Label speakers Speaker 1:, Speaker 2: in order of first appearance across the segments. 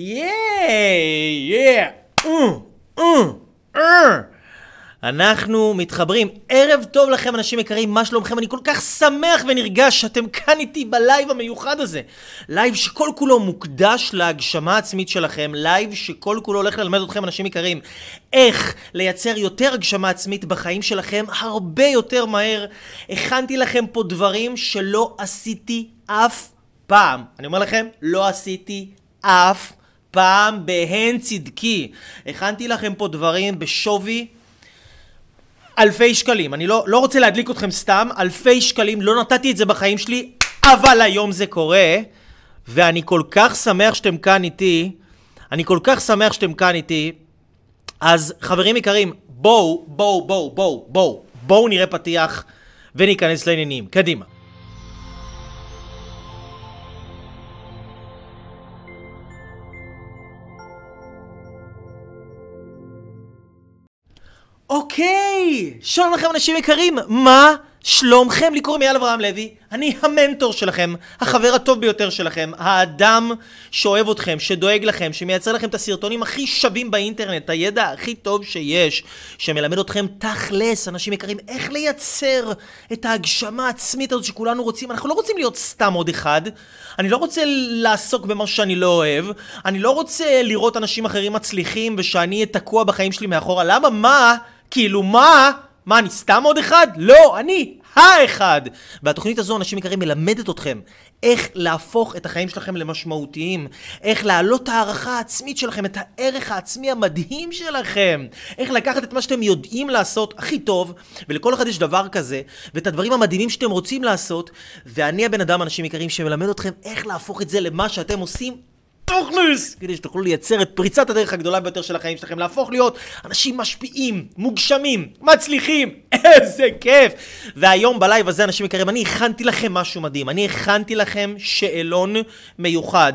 Speaker 1: ייי, ייי, אה, אה, אה. אנחנו מתחברים. ערב טוב לכם, אנשים יקרים, מה שלומכם? אני כל כך שמח ונרגש שאתם כאן איתי בלייב המיוחד הזה. לייב שכל כולו מוקדש להגשמה העצמית שלכם, לייב שכל כולו הולך ללמד אתכם, אנשים יקרים, איך לייצר יותר הגשמה עצמית בחיים שלכם הרבה יותר מהר. הכנתי לכם פה דברים שלא עשיתי אף פעם. אני אומר לכם, לא עשיתי אף פעם בהן צדקי. הכנתי לכם פה דברים בשווי אלפי שקלים. אני לא, לא רוצה להדליק אתכם סתם, אלפי שקלים, לא נתתי את זה בחיים שלי, אבל היום זה קורה, ואני כל כך שמח שאתם כאן איתי, אני כל כך שמח שאתם כאן איתי, אז חברים יקרים, בואו, בואו, בואו, בואו, בואו, בואו נראה פתיח וניכנס לעניינים. קדימה. אוקיי, שלום לכם אנשים יקרים, מה שלומכם? לי קוראים אייל אברהם לוי, אני המנטור שלכם, החבר הטוב ביותר שלכם, האדם שאוהב אתכם, שדואג לכם, שמייצר לכם את הסרטונים הכי שווים באינטרנט, הידע הכי טוב שיש, שמלמד אתכם תכלס, אנשים יקרים, איך לייצר את ההגשמה העצמית הזאת שכולנו רוצים. אנחנו לא רוצים להיות סתם עוד אחד, אני לא רוצה לעסוק במשהו שאני לא אוהב, אני לא רוצה לראות אנשים אחרים מצליחים ושאני אהיה תקוע בחיים שלי מאחורה. למה? מה? כאילו מה? מה, אני סתם עוד אחד? לא, אני האחד. והתוכנית הזו, אנשים יקרים, מלמדת אתכם איך להפוך את החיים שלכם למשמעותיים, איך להעלות את הערכה העצמית שלכם, את הערך העצמי המדהים שלכם, איך לקחת את מה שאתם יודעים לעשות הכי טוב, ולכל אחד יש דבר כזה, ואת הדברים המדהימים שאתם רוצים לעשות, ואני הבן אדם, אנשים יקרים, שמלמד אתכם איך להפוך את זה למה שאתם עושים תכלס! כדי שתוכלו לייצר את פריצת הדרך הגדולה ביותר של החיים שלכם, להפוך להיות אנשים משפיעים, מוגשמים, מצליחים, איזה כיף! והיום בלייב הזה, אנשים יקרים, אני הכנתי לכם משהו מדהים. אני הכנתי לכם שאלון מיוחד.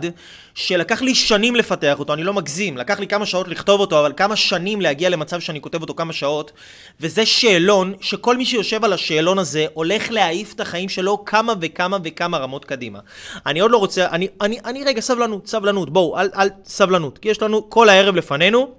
Speaker 1: שלקח לי שנים לפתח אותו, אני לא מגזים, לקח לי כמה שעות לכתוב אותו, אבל כמה שנים להגיע למצב שאני כותב אותו כמה שעות, וזה שאלון שכל מי שיושב על השאלון הזה הולך להעיף את החיים שלו כמה וכמה וכמה רמות קדימה. אני עוד לא רוצה, אני, אני, אני רגע, סבלנות, סבלנות, בואו, אל, אל, סבלנות, כי יש לנו כל הערב לפנינו.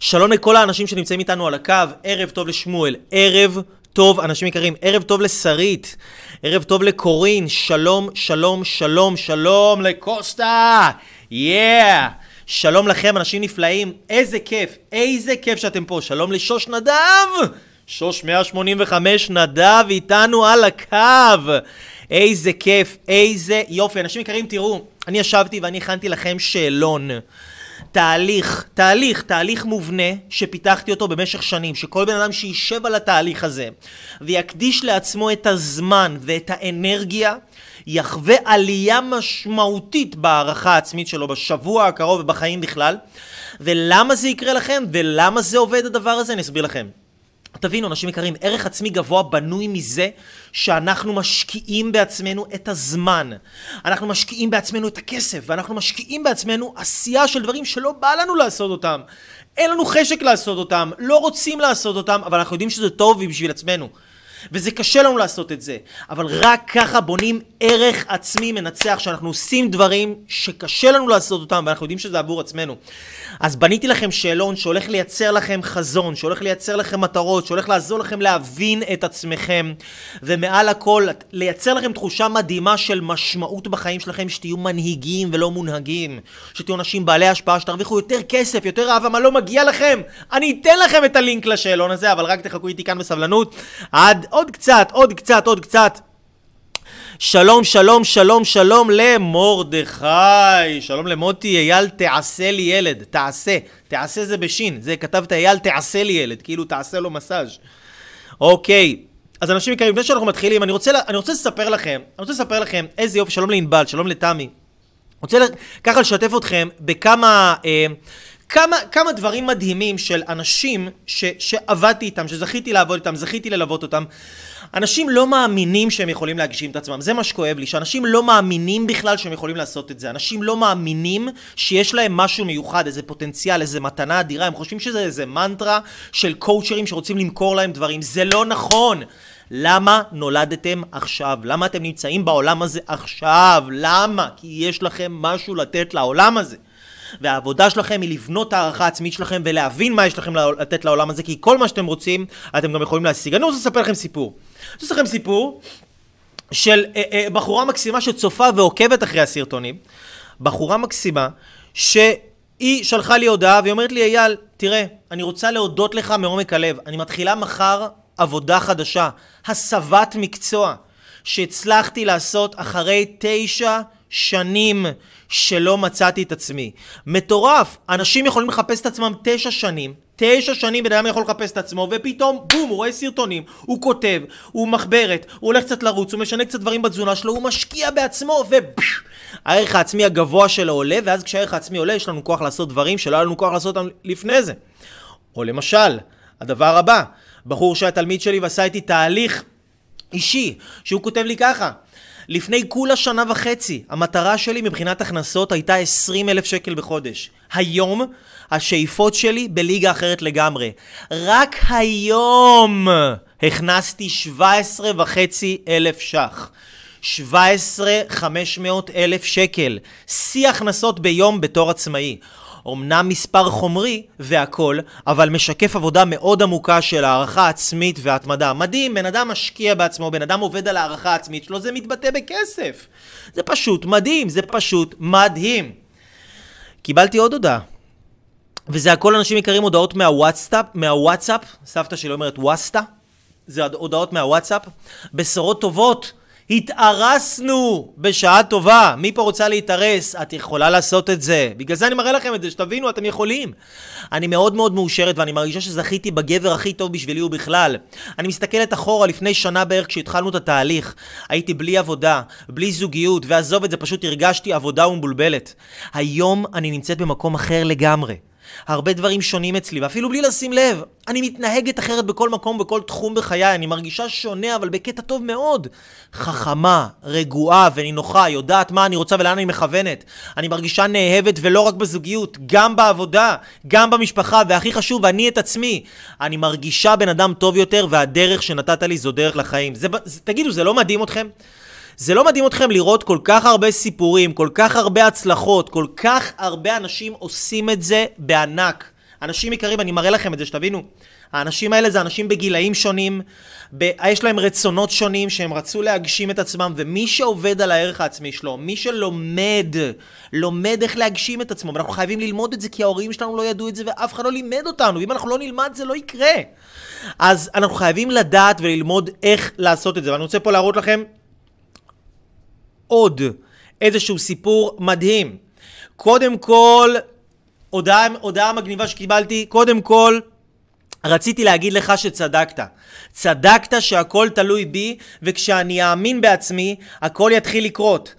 Speaker 1: שלום לכל האנשים שנמצאים איתנו על הקו, ערב טוב לשמואל, ערב טוב, אנשים יקרים, ערב טוב לשרית, ערב טוב לקורין, שלום, שלום, שלום, שלום לקוסטה, יאה! Yeah. שלום לכם, אנשים נפלאים, איזה כיף, איזה כיף שאתם פה, שלום לשוש נדב! שוש 185 נדב איתנו על הקו! איזה כיף, איזה יופי. אנשים יקרים, תראו, אני ישבתי ואני הכנתי לכם שאלון. תהליך, תהליך, תהליך מובנה שפיתחתי אותו במשך שנים, שכל בן אדם שישב על התהליך הזה ויקדיש לעצמו את הזמן ואת האנרגיה, יחווה עלייה משמעותית בהערכה העצמית שלו בשבוע הקרוב ובחיים בכלל. ולמה זה יקרה לכם ולמה זה עובד הדבר הזה, אני אסביר לכם. תבינו, אנשים יקרים, ערך עצמי גבוה בנוי מזה שאנחנו משקיעים בעצמנו את הזמן. אנחנו משקיעים בעצמנו את הכסף, ואנחנו משקיעים בעצמנו עשייה של דברים שלא בא לנו לעשות אותם. אין לנו חשק לעשות אותם, לא רוצים לעשות אותם, אבל אנחנו יודעים שזה טוב בשביל עצמנו. וזה קשה לנו לעשות את זה, אבל רק ככה בונים ערך עצמי מנצח, שאנחנו עושים דברים שקשה לנו לעשות אותם, ואנחנו יודעים שזה עבור עצמנו. אז בניתי לכם שאלון שהולך לייצר לכם חזון, שהולך לייצר לכם מטרות, שהולך לעזור לכם להבין את עצמכם, ומעל הכל, לייצר לכם תחושה מדהימה של משמעות בחיים שלכם, שתהיו מנהיגים ולא מונהגים, שתהיו אנשים בעלי השפעה, שתרוויחו יותר כסף, יותר אהבה, מה לא מגיע לכם? אני אתן לכם את הלינק לשאלון הזה, אבל רק תחכו איתי כאן בסבלנות, עד עוד קצת, עוד קצת, עוד קצת. שלום, שלום, שלום, שלום למרדכי, שלום למוטי, אייל תעשה לי ילד, תעשה, תעשה זה בשין, זה כתבת אייל תעשה לי ילד, כאילו תעשה לו מסאז'. אוקיי, אז אנשים יקרים, לפני שאנחנו מתחילים, אני רוצה, אני רוצה לספר לכם, אני רוצה לספר לכם איזה יופי, שלום לענבל, שלום לתמי. רוצה ככה לשתף אתכם בכמה... אה, כמה, כמה דברים מדהימים של אנשים ש, שעבדתי איתם, שזכיתי לעבוד איתם, זכיתי ללוות אותם. אנשים לא מאמינים שהם יכולים להגשים את עצמם, זה מה שכואב לי, שאנשים לא מאמינים בכלל שהם יכולים לעשות את זה. אנשים לא מאמינים שיש להם משהו מיוחד, איזה פוטנציאל, איזה מתנה אדירה, הם חושבים שזה איזה מנטרה של קואוצ'רים שרוצים למכור להם דברים. זה לא נכון! למה נולדתם עכשיו? למה אתם נמצאים בעולם הזה עכשיו? למה? כי יש לכם משהו לתת לעולם הזה. והעבודה שלכם היא לבנות הערכה העצמית שלכם ולהבין מה יש לכם לתת לעולם הזה, כי כל מה שאתם רוצים, אתם גם יכולים להשיג. אני רוצה לספר לכם סיפור. אני רוצה לספר לכם סיפור של אה, אה, בחורה מקסימה שצופה ועוקבת אחרי הסרטונים. בחורה מקסימה, שהיא שלחה לי הודעה והיא אומרת לי, אייל, תראה, אני רוצה להודות לך מעומק הלב. אני מתחילה מחר עבודה חדשה, הסבת מקצוע, שהצלחתי לעשות אחרי תשע שנים שלא מצאתי את עצמי. מטורף! אנשים יכולים לחפש את עצמם תשע שנים. תשע שנים בן אדם יכול לחפש את עצמו, ופתאום, בום, הוא רואה סרטונים, הוא כותב, הוא מחברת, הוא הולך קצת לרוץ, הוא משנה קצת דברים בתזונה שלו, הוא משקיע בעצמו, ופש! הערך העצמי הגבוה שלו עולה, ואז כשהערך העצמי עולה, יש לנו כוח לעשות דברים שלא היה לנו כוח לעשות אותם לפני זה. או למשל, הדבר הבא, בחור שהיה תלמיד שלי ועשה איתי תהליך אישי, שהוא כותב לי ככה, לפני כולה שנה וחצי, המטרה שלי מבחינת הכנסות הייתה 20 אלף שקל בחודש. היום, השאיפות שלי בליגה אחרת לגמרי. רק היום הכנסתי 17 וחצי אלף שח. 17 500 אלף שקל. שיא הכנסות ביום בתור עצמאי. אמנם מספר חומרי והכל, אבל משקף עבודה מאוד עמוקה של הערכה עצמית והתמדה. מדהים, בן אדם משקיע בעצמו, בן אדם עובד על הערכה העצמית שלו, זה מתבטא בכסף. זה פשוט מדהים, זה פשוט מדהים. קיבלתי עוד הודעה. וזה הכל אנשים יקרים הודעות מהוואטסאפ, מהוואטסאפ, סבתא שלי אומרת וואסטה, זה הודעות מהוואטסאפ, בשורות טובות. התארסנו בשעה טובה. מי פה רוצה להתארס? את יכולה לעשות את זה. בגלל זה אני מראה לכם את זה, שתבינו, אתם יכולים. אני מאוד מאוד מאושרת ואני מרגישה שזכיתי בגבר הכי טוב בשבילי ובכלל. אני מסתכלת אחורה לפני שנה בערך כשהתחלנו את התהליך. הייתי בלי עבודה, בלי זוגיות, ועזוב את זה, פשוט הרגשתי עבודה ומבולבלת. היום אני נמצאת במקום אחר לגמרי. הרבה דברים שונים אצלי, ואפילו בלי לשים לב. אני מתנהגת אחרת בכל מקום, בכל תחום בחיי, אני מרגישה שונה, אבל בקטע טוב מאוד. חכמה, רגועה ונינוחה, יודעת מה אני רוצה ולאן אני מכוונת. אני מרגישה נאהבת ולא רק בזוגיות, גם בעבודה, גם במשפחה, והכי חשוב, אני את עצמי. אני מרגישה בן אדם טוב יותר, והדרך שנתת לי זו דרך לחיים. זה, זה, תגידו, זה לא מדהים אתכם? זה לא מדהים אתכם לראות כל כך הרבה סיפורים, כל כך הרבה הצלחות, כל כך הרבה אנשים עושים את זה בענק. אנשים יקרים, אני מראה לכם את זה, שתבינו. האנשים האלה זה אנשים בגילאים שונים, ב... יש להם רצונות שונים שהם רצו להגשים את עצמם, ומי שעובד על הערך העצמי שלו, מי שלומד, לומד איך להגשים את עצמו, ואנחנו חייבים ללמוד את זה כי ההורים שלנו לא ידעו את זה ואף אחד לא לימד אותנו, ואם אנחנו לא נלמד זה לא יקרה. אז אנחנו חייבים לדעת וללמוד איך לעשות את זה, ואני רוצה פה להראות לכם עוד איזשהו סיפור מדהים. קודם כל, הודעה, הודעה מגניבה שקיבלתי, קודם כל, רציתי להגיד לך שצדקת. צדקת שהכל תלוי בי, וכשאני אאמין בעצמי, הכל יתחיל לקרות.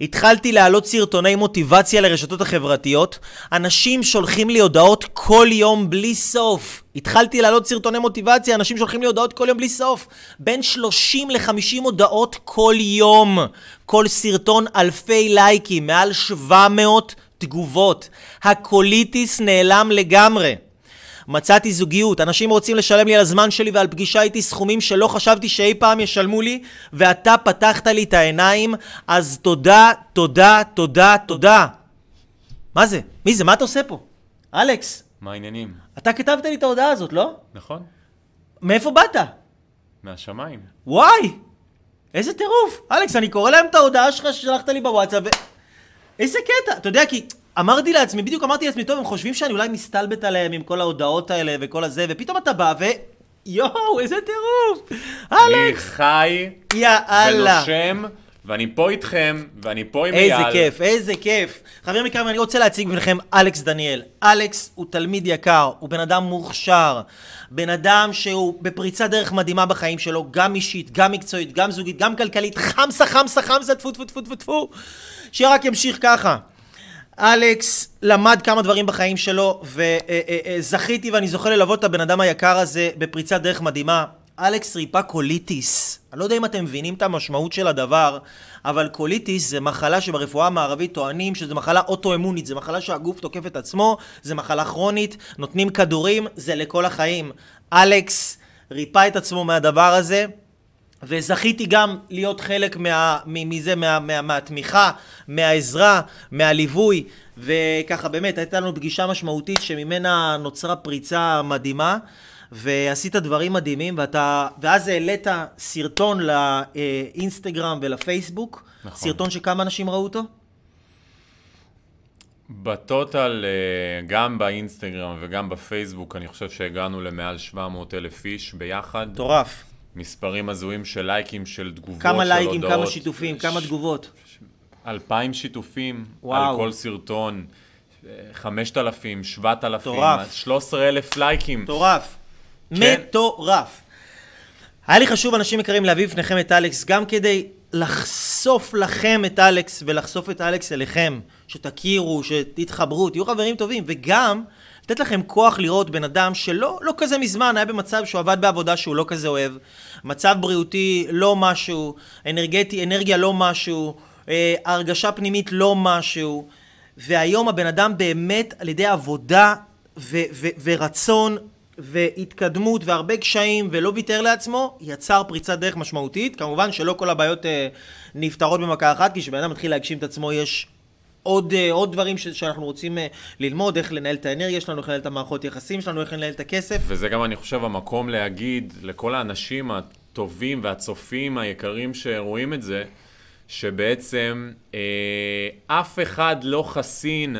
Speaker 1: התחלתי להעלות סרטוני מוטיבציה לרשתות החברתיות. אנשים שולחים לי הודעות כל יום בלי סוף. התחלתי להעלות סרטוני מוטיבציה, אנשים שולחים לי הודעות כל יום בלי סוף. בין 30 ל-50 הודעות כל יום. כל סרטון אלפי לייקים, מעל 700 תגובות. הקוליטיס נעלם לגמרי. מצאתי זוגיות, אנשים רוצים לשלם לי על הזמן שלי ועל פגישה איתי סכומים שלא חשבתי שאי פעם ישלמו לי, ואתה פתחת לי את העיניים, אז תודה, תודה, תודה, תודה. מה זה? מי זה? מה אתה עושה פה? אלכס.
Speaker 2: מה העניינים?
Speaker 1: אתה כתבת לי את ההודעה הזאת, לא?
Speaker 2: נכון.
Speaker 1: מאיפה באת?
Speaker 2: מהשמיים.
Speaker 1: וואי! איזה טירוף! אלכס, אני קורא להם את ההודעה שלך ששלחת לי בוואטסאפ ו... איזה קטע! אתה יודע, כי אמרתי לעצמי, בדיוק אמרתי לעצמי, טוב, הם חושבים שאני אולי מסתלבט עליהם עם כל ההודעות האלה וכל הזה, ופתאום אתה בא ו... יואו, איזה טירוף!
Speaker 2: אני
Speaker 1: אלכס!
Speaker 2: חי
Speaker 1: יאללה!
Speaker 2: ונושם, ואני פה איתכם, ואני פה עם אייל.
Speaker 1: איזה כיף, איזה כיף. חברים יקרים, אני רוצה להציג בפניכם אלכס דניאל. אלכס הוא תלמיד יקר, הוא בן אדם מוכשר, בן אדם שהוא בפריצת דרך מדהימה בחיים שלו, גם אישית, גם מקצועית, גם זוגית, גם כלכלית, חמסה, חמסה, חמסה, טפו, טפו, טפו, טפו, טפו. שרק ימשיך ככה. אלכס למד כמה דברים בחיים שלו, וזכיתי ואני זוכה ללוות את הבן אדם היקר הזה בפריצת דרך מדהימה. אלכס ריפא קוליטיס. אני לא יודע אם אתם מבינים את המשמעות של הדבר, אבל קוליטיס זה מחלה שברפואה המערבית טוענים שזה מחלה אוטואמונית, זה מחלה שהגוף תוקף את עצמו, זה מחלה כרונית, נותנים כדורים, זה לכל החיים. אלכס ריפא את עצמו מהדבר הזה, וזכיתי גם להיות חלק מה, מזה, מה, מה, מהתמיכה, מהעזרה, מהליווי. וככה, באמת, הייתה לנו פגישה משמעותית שממנה נוצרה פריצה מדהימה, ועשית דברים מדהימים, ואתה, ואז העלית סרטון לאינסטגרם ולפייסבוק,
Speaker 2: נכון.
Speaker 1: סרטון שכמה אנשים ראו אותו?
Speaker 2: בטוטל, אה, גם באינסטגרם וגם בפייסבוק, אני חושב שהגענו למעל 700 אלף איש ביחד.
Speaker 1: מטורף.
Speaker 2: מספרים הזויים של לייקים, של תגובות,
Speaker 1: כמה
Speaker 2: של
Speaker 1: לייקים,
Speaker 2: הודעות.
Speaker 1: כמה שיתופים, כמה תגובות.
Speaker 2: אלפיים שיתופים
Speaker 1: וואו.
Speaker 2: על כל סרטון, אה, חמשת אלפים, שבעת אלפים,
Speaker 1: מטורף.
Speaker 2: שלוש עשרה אלף לייקים.
Speaker 1: מטורף.
Speaker 2: כן.
Speaker 1: מטורף. היה לי חשוב, אנשים יקרים, להביא בפניכם את אלכס, גם כדי לחשוף לכם את אלכס ולחשוף את אלכס אליכם, שתכירו, שתתחברו, תהיו חברים טובים, וגם לתת לכם כוח לראות בן אדם שלא לא כזה מזמן היה במצב שהוא עבד בעבודה שהוא לא כזה אוהב, מצב בריאותי לא משהו, אנרגטי, אנרגיה לא משהו, אה, הרגשה פנימית לא משהו, והיום הבן אדם באמת על ידי עבודה ו- ו- ורצון והתקדמות והרבה קשיים ולא ויתר לעצמו, יצר פריצת דרך משמעותית. כמובן שלא כל הבעיות אה, נפתרות במכה אחת, כי כשבן אדם מתחיל להגשים את עצמו יש עוד, אה, עוד דברים ש- שאנחנו רוצים אה, ללמוד, איך לנהל את האנרגיה שלנו, איך לנהל את המערכות יחסים שלנו, איך לנהל את הכסף.
Speaker 2: וזה גם, אני חושב, המקום להגיד לכל האנשים הטובים והצופים היקרים שרואים את זה, שבעצם אה, אף אחד לא חסין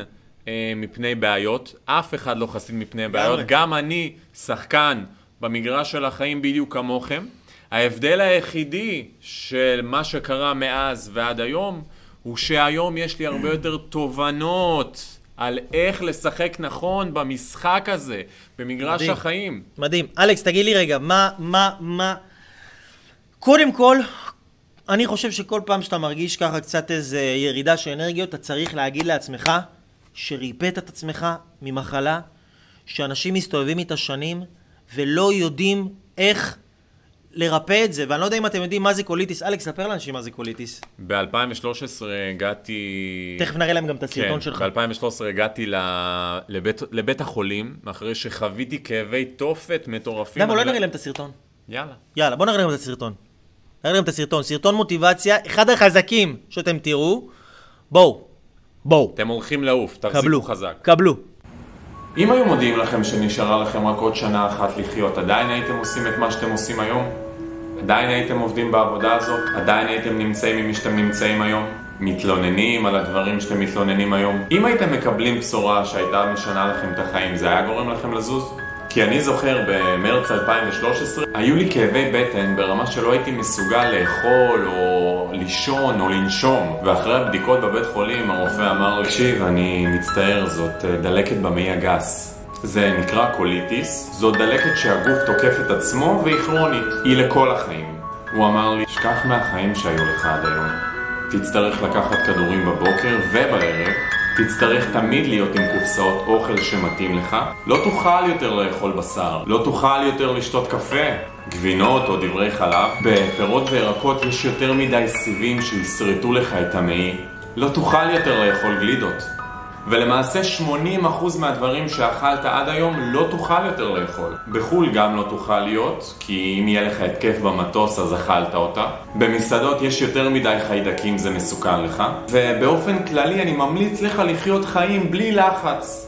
Speaker 2: אה, מפני בעיות, אף אחד לא חסין מפני בעיות. גם אני שחקן במגרש של החיים בדיוק כמוכם. ההבדל היחידי של מה שקרה מאז ועד היום, הוא שהיום יש לי הרבה יותר תובנות על איך לשחק נכון במשחק הזה, במגרש
Speaker 1: מדהים.
Speaker 2: החיים.
Speaker 1: מדהים. אלכס, תגיד לי רגע, מה, מה, מה... קודם כל, אני חושב שכל פעם שאתה מרגיש ככה קצת איזה ירידה של אנרגיות, אתה צריך להגיד לעצמך שריפאת את עצמך ממחלה, שאנשים מסתובבים איתה שנים ולא יודעים איך לרפא את זה, ואני לא יודע אם אתם יודעים מה זה קוליטיס. אלכס, ספר לאנשים מה זה קוליטיס.
Speaker 2: ב-2013 הגעתי...
Speaker 1: תכף נראה להם גם את הסרטון
Speaker 2: כן,
Speaker 1: שלך.
Speaker 2: ב-2013 הגעתי ל... לבית... לבית החולים, אחרי שחוויתי כאבי תופת מטורפים.
Speaker 1: למה,
Speaker 2: לא-
Speaker 1: נראה להם את הסרטון?
Speaker 2: יאללה.
Speaker 1: יאללה, בוא נראה להם את הסרטון. נראה להם את הסרטון. סרטון מוטיבציה, אחד החזקים שאתם תראו. בואו, בואו,
Speaker 2: אתם הולכים לעוף,
Speaker 1: קבלו,
Speaker 2: תחזיקו חזק.
Speaker 1: קבלו.
Speaker 2: אם היו מודיעים לכם שנשארה לכם רק עוד שנה אחת לחיות, עדיין הייתם עושים את מה שאתם עושים היום? עדיין הייתם עובדים בעבודה הזאת? עדיין הייתם נמצאים עם מי שאתם נמצאים היום? מתלוננים על הדברים שאתם מתלוננים היום? אם הייתם מקבלים בשורה שהייתה משנה לכם את החיים, זה היה גורם לכם לזוז? כי אני זוכר במרץ 2013, היו לי כאבי בטן ברמה שלא הייתי מסוגל לאכול או לישון או לנשום. ואחרי הבדיקות בבית חולים הרופא אמר לי, תקשיב, אני מצטער, זאת אה, דלקת במעי הגס. זה נקרא קוליטיס, זו דלקת שהגוף תוקף את עצמו והיא כרונית, היא לכל החיים. הוא אמר לי, שכח מהחיים שהיו לך עד היום. תצטרך לקחת כדורים בבוקר ובערב, תצטרך תמיד להיות עם קופסאות אוכל שמתאים לך, לא תוכל יותר לאכול בשר, לא תוכל יותר לשתות קפה, גבינות או דברי חלב. בפירות וירקות יש יותר מדי סיבים שישרטו לך את המעי, לא תוכל יותר לאכול גלידות. ולמעשה 80% מהדברים שאכלת עד היום לא תוכל יותר לאכול. בחו"ל גם לא תוכל להיות, כי אם יהיה לך התקף במטוס אז אכלת אותה. במסעדות יש יותר מדי חיידקים, זה מסוכן לך. ובאופן כללי אני ממליץ לך לחיות חיים בלי לחץ.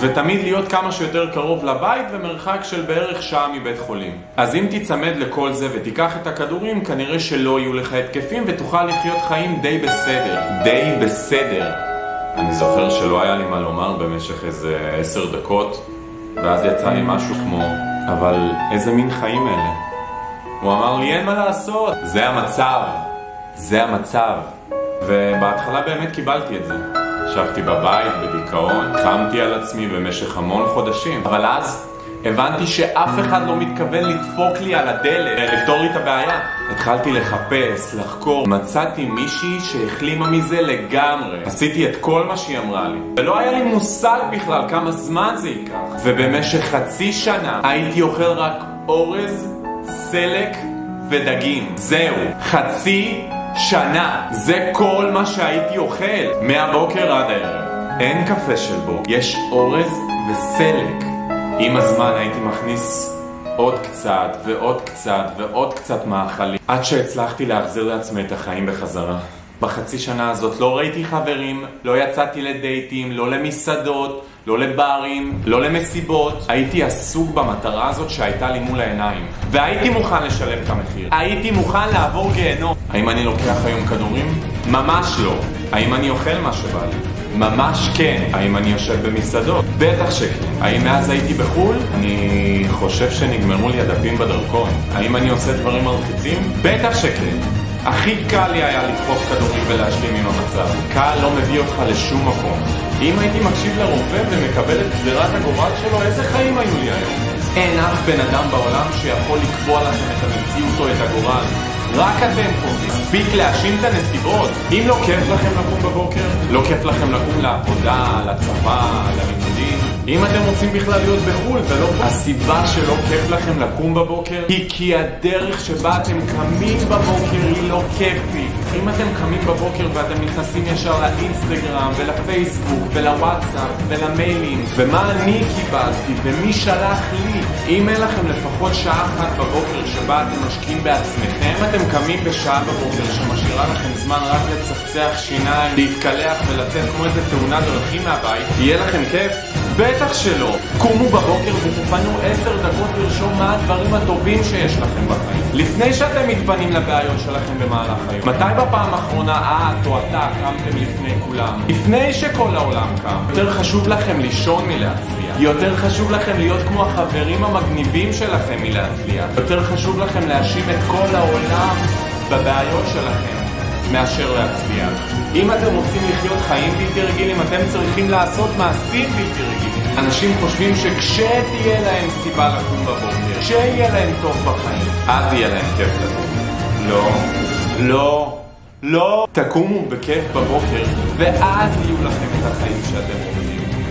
Speaker 2: ותמיד להיות כמה שיותר קרוב לבית ומרחק של בערך שעה מבית חולים. אז אם תיצמד לכל זה ותיקח את הכדורים, כנראה שלא יהיו לך התקפים ותוכל לחיות חיים די בסדר. די בסדר. אני זוכר שלא היה לי מה לומר במשך איזה עשר דקות, ואז יצא לי משהו כמו, אבל איזה מין חיים אלה? הוא אמר לי, אין מה לעשות, זה המצב, זה המצב. ובהתחלה באמת קיבלתי את זה. ישבתי בבית בדיכאון, קמתי על עצמי במשך המון חודשים, אבל אז הבנתי שאף אחד לא מתכוון לדפוק לי על הדלת, לפתור לי את הבעיה. התחלתי לחפש, לחקור, מצאתי מישהי שהחלימה מזה לגמרי. עשיתי את כל מה שהיא אמרה לי. ולא היה לי מושג בכלל כמה זמן זה ייקח. ובמשך חצי שנה הייתי אוכל רק אורז, סלק ודגים. זהו, חצי שנה. זה כל מה שהייתי אוכל, מהבוקר עד הערב. אין קפה של בו, יש אורז וסלק. עם הזמן הייתי מכניס עוד קצת ועוד קצת ועוד קצת מאכלים, עד שהצלחתי להחזיר לעצמי את החיים בחזרה. בחצי שנה הזאת לא ראיתי חברים, לא יצאתי לדייטים, לא למסעדות, לא לברים, לא למסיבות. הייתי עסוק במטרה הזאת שהייתה לי מול העיניים. והייתי מוכן לשלם את המחיר. הייתי מוכן לעבור גיהנום. האם אני לוקח היום כדורים? ממש לא. האם אני אוכל מה שבא לי? ממש כן. האם אני יושב במסעדות? בטח שכן. האם מאז הייתי בחו"ל? אני חושב שנגמרו לי הדפים בדרכון. האם אני עושה דברים מלחיצים? בטח שכן. הכי קל לי היה לדחוף כדורים ולהשלים עם המצב. קל לא מביא אותך לשום מקום. אם הייתי מקשיב לרופא ומקבל את גזירת הגורל שלו, איזה חיים היו לי היום? אין אף בן אדם בעולם שיכול לקבוע לכם את המציאות או את הגורל. רק אתם קובעים. מספיק להאשים את הנסיבות. אם לא כיף לכם לקום בבוקר, לא כיף לכם לקום לעבודה, לצבא, ללימודים. אם אתם רוצים בכלל להיות בחו"ל ולא פה, הסיבה שלא כיף לכם לקום בבוקר? היא כי הדרך שבה אתם קמים בבוקר היא לא כיפית. אם אתם קמים בבוקר ואתם נכנסים ישר לאינסטגרם ולפייסבוק ולוואטסאפ ולמיילים ומה אני קיבלתי? ומי שלח לי? אם אין לכם לפחות שעה אחת בבוקר שבה אתם משקיעים בעצמכם. אתם קמים בשעה בבוקר שמשאירה לכם זמן רק לצחצח שיניים, להתקלח ולצאת כמו איזה תאונת דרכים מהבית יהיה לכם כיף? בטח שלא. קומו בבוקר ותפנו עשר דקות לרשום מה הדברים הטובים שיש לכם בחיים. לפני שאתם מתפנים לבעיות שלכם במהלך היום. מתי בפעם האחרונה את או אתה קמתם לפני כולם? לפני שכל העולם קם. יותר חשוב לכם לישון מלהצליח. יותר חשוב לכם להיות כמו החברים המגניבים שלכם מלהצליח. יותר חשוב לכם להאשים את כל העולם בבעיות שלכם. מאשר להצליח. אם אתם רוצים לחיות חיים בלתי רגילים, אתם צריכים לעשות מעשים בלתי רגילים. אנשים חושבים שכשתהיה להם סיבה לקום בבוקר, כשיהיה להם טוב בחיים, אז יהיה להם כיף לקום. לא, לא, לא. תקומו בכיף בבוקר, ואז יהיו לכם את החיים שאתם רוצים.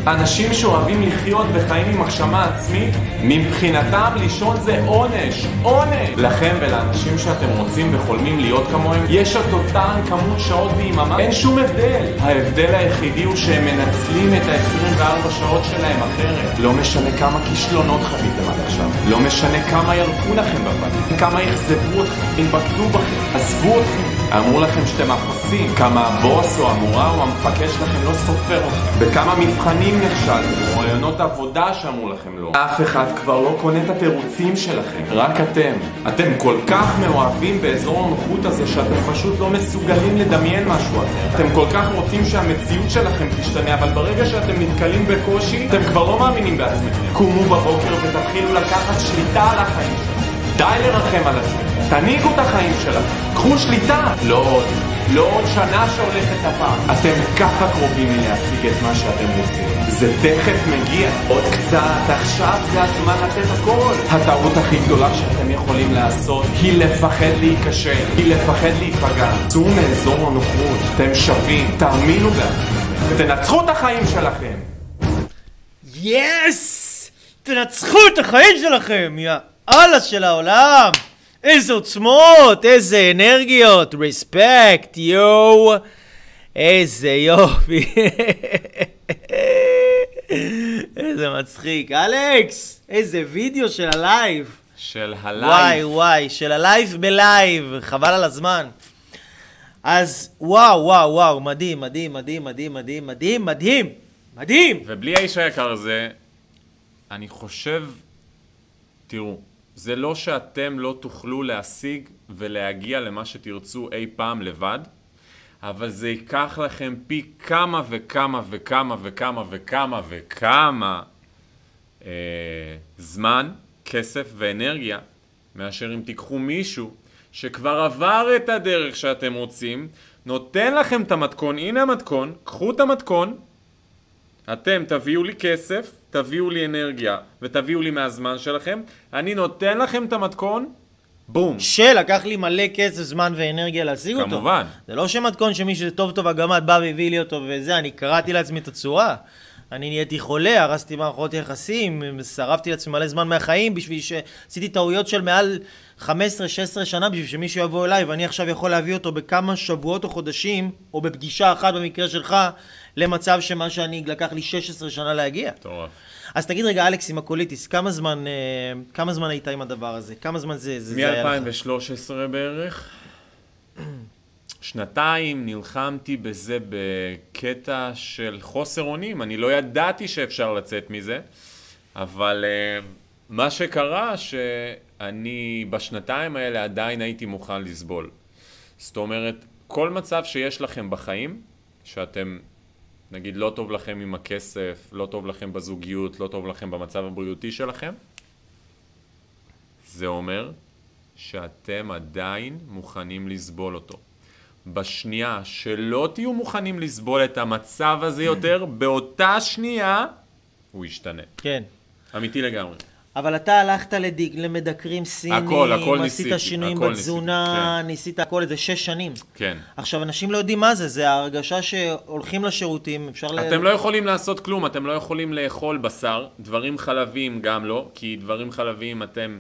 Speaker 2: אנשים שאוהבים לחיות וחיים עם הגשמה עצמית, מבחינתם לישון זה עונש, עונש! לכם ולאנשים שאתם רוצים וחולמים להיות כמוהם, יש את אותן כמות שעות ביממה, אין שום הבדל. ההבדל היחידי הוא שהם מנצלים את ה-24 שעות שלהם אחרת. לא משנה כמה כישלונות חוויתם עד עכשיו, לא משנה כמה ירקו לכם בפנים, כמה אכזבו אתכם, בגדו בכם, עזבו אתכם. אמרו לכם שאתם אפסים, כמה הבוס או המורה או המפקד שלכם לא סופר אתכם, בכמה מבחנים נכשלתם, או רעיונות עבודה שאמרו לכם לא. אף אחד כבר לא קונה את התירוצים שלכם, רק אתם. אתם כל כך מאוהבים באזור הנוחות הזה שאתם פשוט לא מסוגלים לדמיין משהו אחר. אתם כל כך רוצים שהמציאות שלכם תשתנה, אבל ברגע שאתם נתקלים בקושי, אתם כבר לא מאמינים בעצמכם. קומו בבוקר ותתחילו לקחת שליטה על החיים. די לרחם על עצמכם. תנהיגו את החיים שלכם. קחו שליטה. לא עוד. לא עוד שנה שהולכת הפעם. אתם ככה קרובים מלהשיג את מה שאתם רוצים. זה תכף מגיע. עוד קצת, עכשיו זה הזמן לתת הכל. הטעות הכי גדולה שאתם יכולים לעשות היא לפחד להיכשל, היא לפחד להיפגע. צאו מאזור הנוחות. אתם שווים. תאמינו בעצמכם. תנצחו את החיים שלכם.
Speaker 1: Yes! תנצחו את החיים שלכם, יא אללה של העולם! איזה עוצמות, איזה אנרגיות, respect, יואו! איזה יופי! איזה מצחיק. אלכס! איזה וידאו של הלייב!
Speaker 2: של
Speaker 1: וואי
Speaker 2: הלייב.
Speaker 1: וואי, של הלייב בלייב, חבל על הזמן. אז וואו וואו וואו, מדהים, מדהים, מדהים, מדהים, מדהים, מדהים, מדהים, מדהים!
Speaker 2: ובלי האיש היקר הזה, אני חושב, תראו, זה לא שאתם לא תוכלו להשיג ולהגיע למה שתרצו אי פעם לבד, אבל זה ייקח לכם פי כמה וכמה וכמה וכמה וכמה וכמה אה, זמן, כסף ואנרגיה, מאשר אם תיקחו מישהו שכבר עבר את הדרך שאתם רוצים, נותן לכם את המתכון, הנה המתכון, קחו את המתכון, אתם תביאו לי כסף, תביאו לי אנרגיה ותביאו לי מהזמן שלכם, אני נותן לכם את המתכון, בום.
Speaker 1: שלקח לי מלא כסף, זמן ואנרגיה להשיג אותו.
Speaker 2: כמובן.
Speaker 1: זה לא שמתכון שמישהו טוב טוב הגמד בא והביא לי אותו וזה, אני קראתי לעצמי את הצורה. אני נהייתי חולה, הרסתי מערכות יחסים, שרפתי לעצמי מלא זמן מהחיים בשביל שעשיתי טעויות של מעל 15-16 שנה בשביל שמישהו יבוא אליי ואני עכשיו יכול להביא אותו בכמה שבועות או חודשים, או בפגישה אחת במקרה שלך, למצב שמה שאני לקח לי 16 שנה להגיע.
Speaker 2: מטורף.
Speaker 1: אז תגיד רגע, אלכס, עם הקוליטיס, כמה זמן, אה, כמה זמן היית עם הדבר הזה? כמה זמן זה, זה, זה היה לך?
Speaker 2: מ-2013 בערך, שנתיים נלחמתי בזה בקטע של חוסר אונים, אני לא ידעתי שאפשר לצאת מזה, אבל uh, מה שקרה שאני בשנתיים האלה עדיין הייתי מוכן לסבול. זאת אומרת, כל מצב שיש לכם בחיים, שאתם, נגיד, לא טוב לכם עם הכסף, לא טוב לכם בזוגיות, לא טוב לכם במצב הבריאותי שלכם, זה אומר שאתם עדיין מוכנים לסבול אותו. בשנייה שלא תהיו מוכנים לסבול את המצב הזה יותר, באותה שנייה הוא ישתנה.
Speaker 1: כן.
Speaker 2: אמיתי לגמרי.
Speaker 1: אבל אתה הלכת לדיג, למדקרים סינים,
Speaker 2: הכל, הכל
Speaker 1: עשית
Speaker 2: ניסיתי,
Speaker 1: שינויים
Speaker 2: הכל
Speaker 1: בתזונה,
Speaker 2: ניסיתי,
Speaker 1: ניסית הכל איזה שש שנים.
Speaker 2: כן.
Speaker 1: עכשיו, אנשים לא יודעים מה זה, זה ההרגשה שהולכים לשירותים, אפשר ל...
Speaker 2: אתם לא יכולים לעשות כלום, אתם לא יכולים לאכול בשר, דברים חלביים גם לא, כי דברים חלביים אתם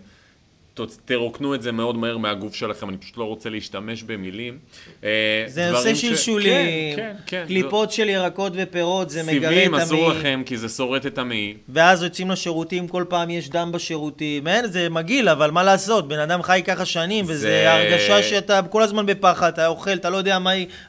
Speaker 2: תרוקנו את זה מאוד מהר מהגוף שלכם, אני פשוט לא רוצה להשתמש במילים. אה,
Speaker 1: זה
Speaker 2: דברים
Speaker 1: עושה
Speaker 2: ש-
Speaker 1: שלשולים,
Speaker 2: כן, כן, כן.
Speaker 1: קליפות של ירקות ופירות, זה מגרה
Speaker 2: סיבים
Speaker 1: את
Speaker 2: אסור
Speaker 1: המעי.
Speaker 2: לכם כי זה שורט את המעי.
Speaker 1: ואז יוצאים לשירותים, כל פעם יש דם בשירותים. אין, זה מגעיל, אבל מה לעשות? בן אדם חי ככה שנים, וזה
Speaker 2: זה-
Speaker 1: הרגשה שאתה כל הזמן בפחד, אתה אוכל, אתה לא יודע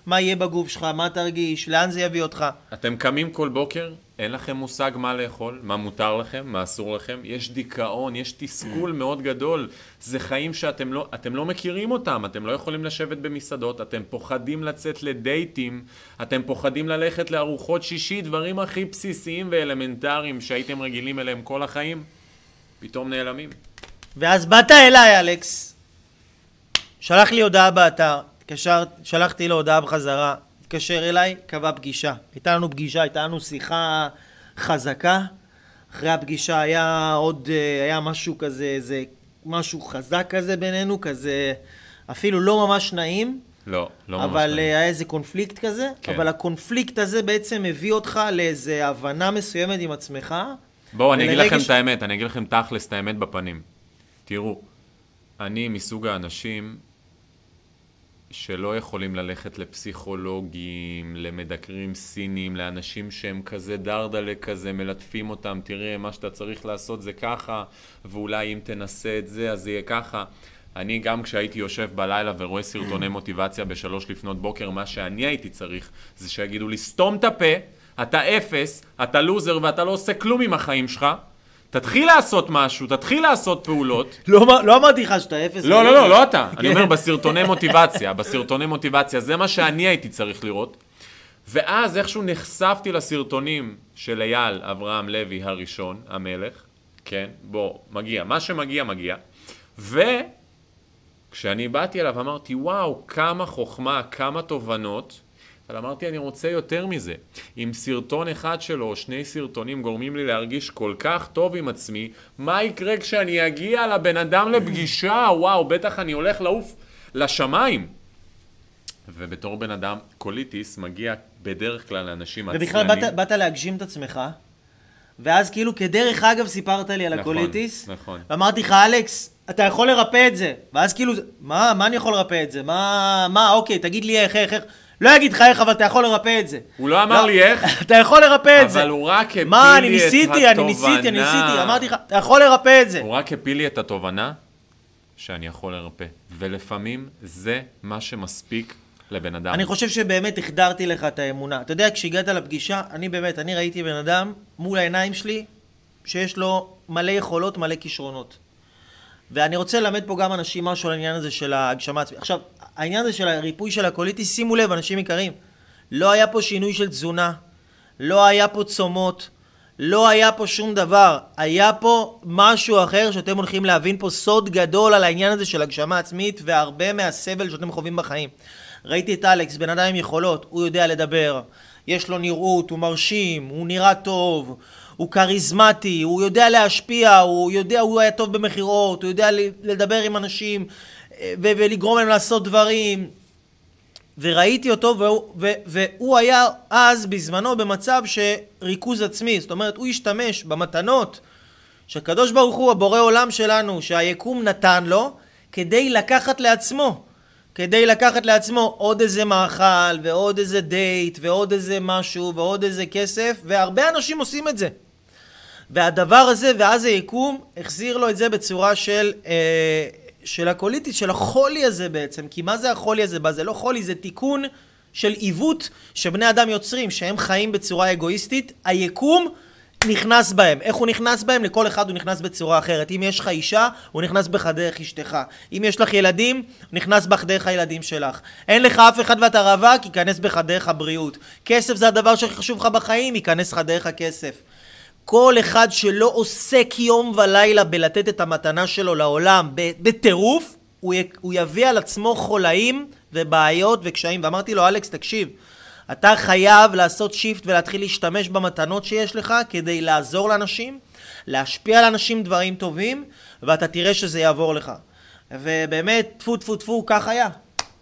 Speaker 1: מה יהיה בגוף שלך, מה תרגיש, לאן זה יביא אותך.
Speaker 2: אתם קמים כל בוקר, אין לכם מושג מה לאכול, מה מותר לכם, מה אסור לכם, יש דיכאון, יש תסכול מאוד גדול. זה חיים שאתם לא, אתם לא מכירים אותם, אתם לא יכולים לשבת במסעדות, אתם פוחדים לצאת לדייטים, אתם פוחדים ללכת לארוחות שישי, דברים הכי בסיסיים ואלמנטריים שהייתם רגילים אליהם כל החיים, פתאום נעלמים.
Speaker 1: ואז באת אליי, אלכס, שלח לי הודעה באתר, התקשר, שלחתי לו הודעה בחזרה, התקשר אליי, קבע פגישה. הייתה לנו פגישה, הייתה לנו שיחה חזקה. אחרי הפגישה היה עוד, אה, היה משהו כזה, איזה משהו חזק כזה בינינו, כזה אפילו לא ממש נעים,
Speaker 2: לא, לא ממש
Speaker 1: אבל
Speaker 2: נעים.
Speaker 1: אה, היה איזה קונפליקט כזה,
Speaker 2: כן.
Speaker 1: אבל הקונפליקט הזה בעצם הביא אותך לאיזה הבנה מסוימת עם עצמך.
Speaker 2: בואו, אני אגיד לכם
Speaker 1: ש-
Speaker 2: את האמת, אני אגיד לכם תכלס את האמת בפנים. תראו, אני מסוג האנשים שלא יכולים ללכת לפסיכולוגים, למדקרים סינים, לאנשים שהם כזה דרדלה כזה, מלטפים אותם, תראה, מה שאתה צריך לעשות זה ככה, ואולי אם תנסה את זה, אז זה יהיה ככה. אני גם כשהייתי יושב בלילה ורואה סרטוני מוטיבציה בשלוש לפנות בוקר, מה שאני הייתי צריך זה שיגידו לי, סתום את הפה, אתה אפס, אתה לוזר ואתה לא עושה כלום עם החיים שלך, תתחיל לעשות משהו, תתחיל לעשות פעולות.
Speaker 1: לא, לא אמרתי לך שאתה אפס.
Speaker 2: לא, לא, לא, לא אתה. אני. אומר בסרטוני מוטיבציה, בסרטוני מוטיבציה, זה מה שאני הייתי צריך לראות. ואז איכשהו נחשפתי לסרטונים של אייל אברהם לוי הראשון, המלך, כן, בוא, מגיע, מה שמגיע, מגיע. וכשאני באתי אליו אמרתי, וואו, כמה חוכמה, כמה תובנות, אבל אמרתי, אני רוצה יותר מזה. אם סרטון אחד שלו, או שני סרטונים גורמים לי להרגיש כל כך טוב עם עצמי, מה יקרה כשאני אגיע לבן אדם לפגישה? וואו, בטח אני הולך לעוף לשמיים. ובתור בן אדם, קוליטיס מגיע בדרך כלל לאנשים
Speaker 1: ובכלל באת, באת להגשים את עצמך, ואז כאילו כדרך אגב סיפרת לי על
Speaker 2: נכון,
Speaker 1: הקוליטיס,
Speaker 2: נכון.
Speaker 1: ואמרתי לך, אלכס, אתה יכול לרפא את זה. ואז כאילו, מה, מה אני יכול לרפא את זה? מה, מה, אוקיי, תגיד לי איך, איך, איך. לא אגיד לך איך, אבל אתה יכול לרפא את זה.
Speaker 2: הוא לא אמר לי איך,
Speaker 1: אתה יכול לרפא את זה.
Speaker 2: אבל הוא רק הפיל
Speaker 1: מה, אני
Speaker 2: לי את
Speaker 1: ניסיתי, אני ניסיתי, אני
Speaker 2: התובנה.
Speaker 1: ניסיתי. אמרתי לך, אתה יכול לרפא את זה.
Speaker 2: הוא רק הפיל לי את התובנה שאני יכול לרפא. ולפעמים זה מה שמספיק לבן אדם.
Speaker 1: אני חושב שבאמת החדרתי לך את האמונה. אתה יודע, כשהגעת לפגישה, אני באמת, אני ראיתי בן אדם מול העיניים שלי, שיש לו מלא יכולות, מלא כישרונות. ואני רוצה ללמד פה גם אנשים משהו על העניין הזה של ההגשמה עצמית. עכשיו, העניין הזה של הריפוי של הקוליטיס, שימו לב, אנשים יקרים, לא היה פה שינוי של תזונה, לא היה פה צומות, לא היה פה שום דבר. היה פה משהו אחר שאתם הולכים להבין פה סוד גדול על העניין הזה של הגשמה עצמית והרבה מהסבל שאתם חווים בחיים. ראיתי את אלכס, בן אדם עם יכולות, הוא יודע לדבר, יש לו נראות, הוא מרשים, הוא נראה טוב, הוא כריזמטי, הוא יודע להשפיע, הוא יודע, הוא היה טוב במכירות, הוא יודע לדבר עם אנשים אה, ולגרום להם לעשות דברים. וראיתי אותו, והוא, והוא היה אז בזמנו במצב שריכוז עצמי, זאת אומרת, הוא השתמש במתנות שהקדוש ברוך הוא, הבורא עולם שלנו, שהיקום נתן לו, כדי לקחת לעצמו. כדי לקחת לעצמו עוד איזה מאכל, ועוד איזה דייט, ועוד איזה משהו, ועוד איזה כסף, והרבה אנשים עושים את זה. והדבר הזה, ואז היקום החזיר לו את זה בצורה של אה, של הקוליטיס, של החולי הזה בעצם. כי מה זה החולי הזה? זה לא חולי, זה תיקון של עיוות שבני אדם יוצרים, שהם חיים בצורה אגואיסטית. היקום נכנס בהם. איך הוא נכנס בהם? לכל אחד הוא נכנס בצורה אחרת. אם יש לך אישה, הוא נכנס בך דרך אשתך. אם יש לך ילדים, הוא נכנס בך דרך הילדים שלך. אין לך אף אחד ואתה רווק, ייכנס בך דרך הבריאות. כסף זה הדבר שהכי חשוב לך בחיים, ייכנס לך דרך הכסף. כל אחד שלא עוסק יום ולילה בלתת את המתנה שלו לעולם בטירוף, הוא, יביא על עצמו חולאים ובעיות וקשיים. ואמרתי לו, אלכס, תקשיב, אתה חייב לעשות שיפט ולהתחיל להשתמש במתנות שיש לך כדי לעזור לאנשים, להשפיע על אנשים דברים טובים, ואתה תראה שזה יעבור לך. ובאמת, טפו טפו טפו, כך היה.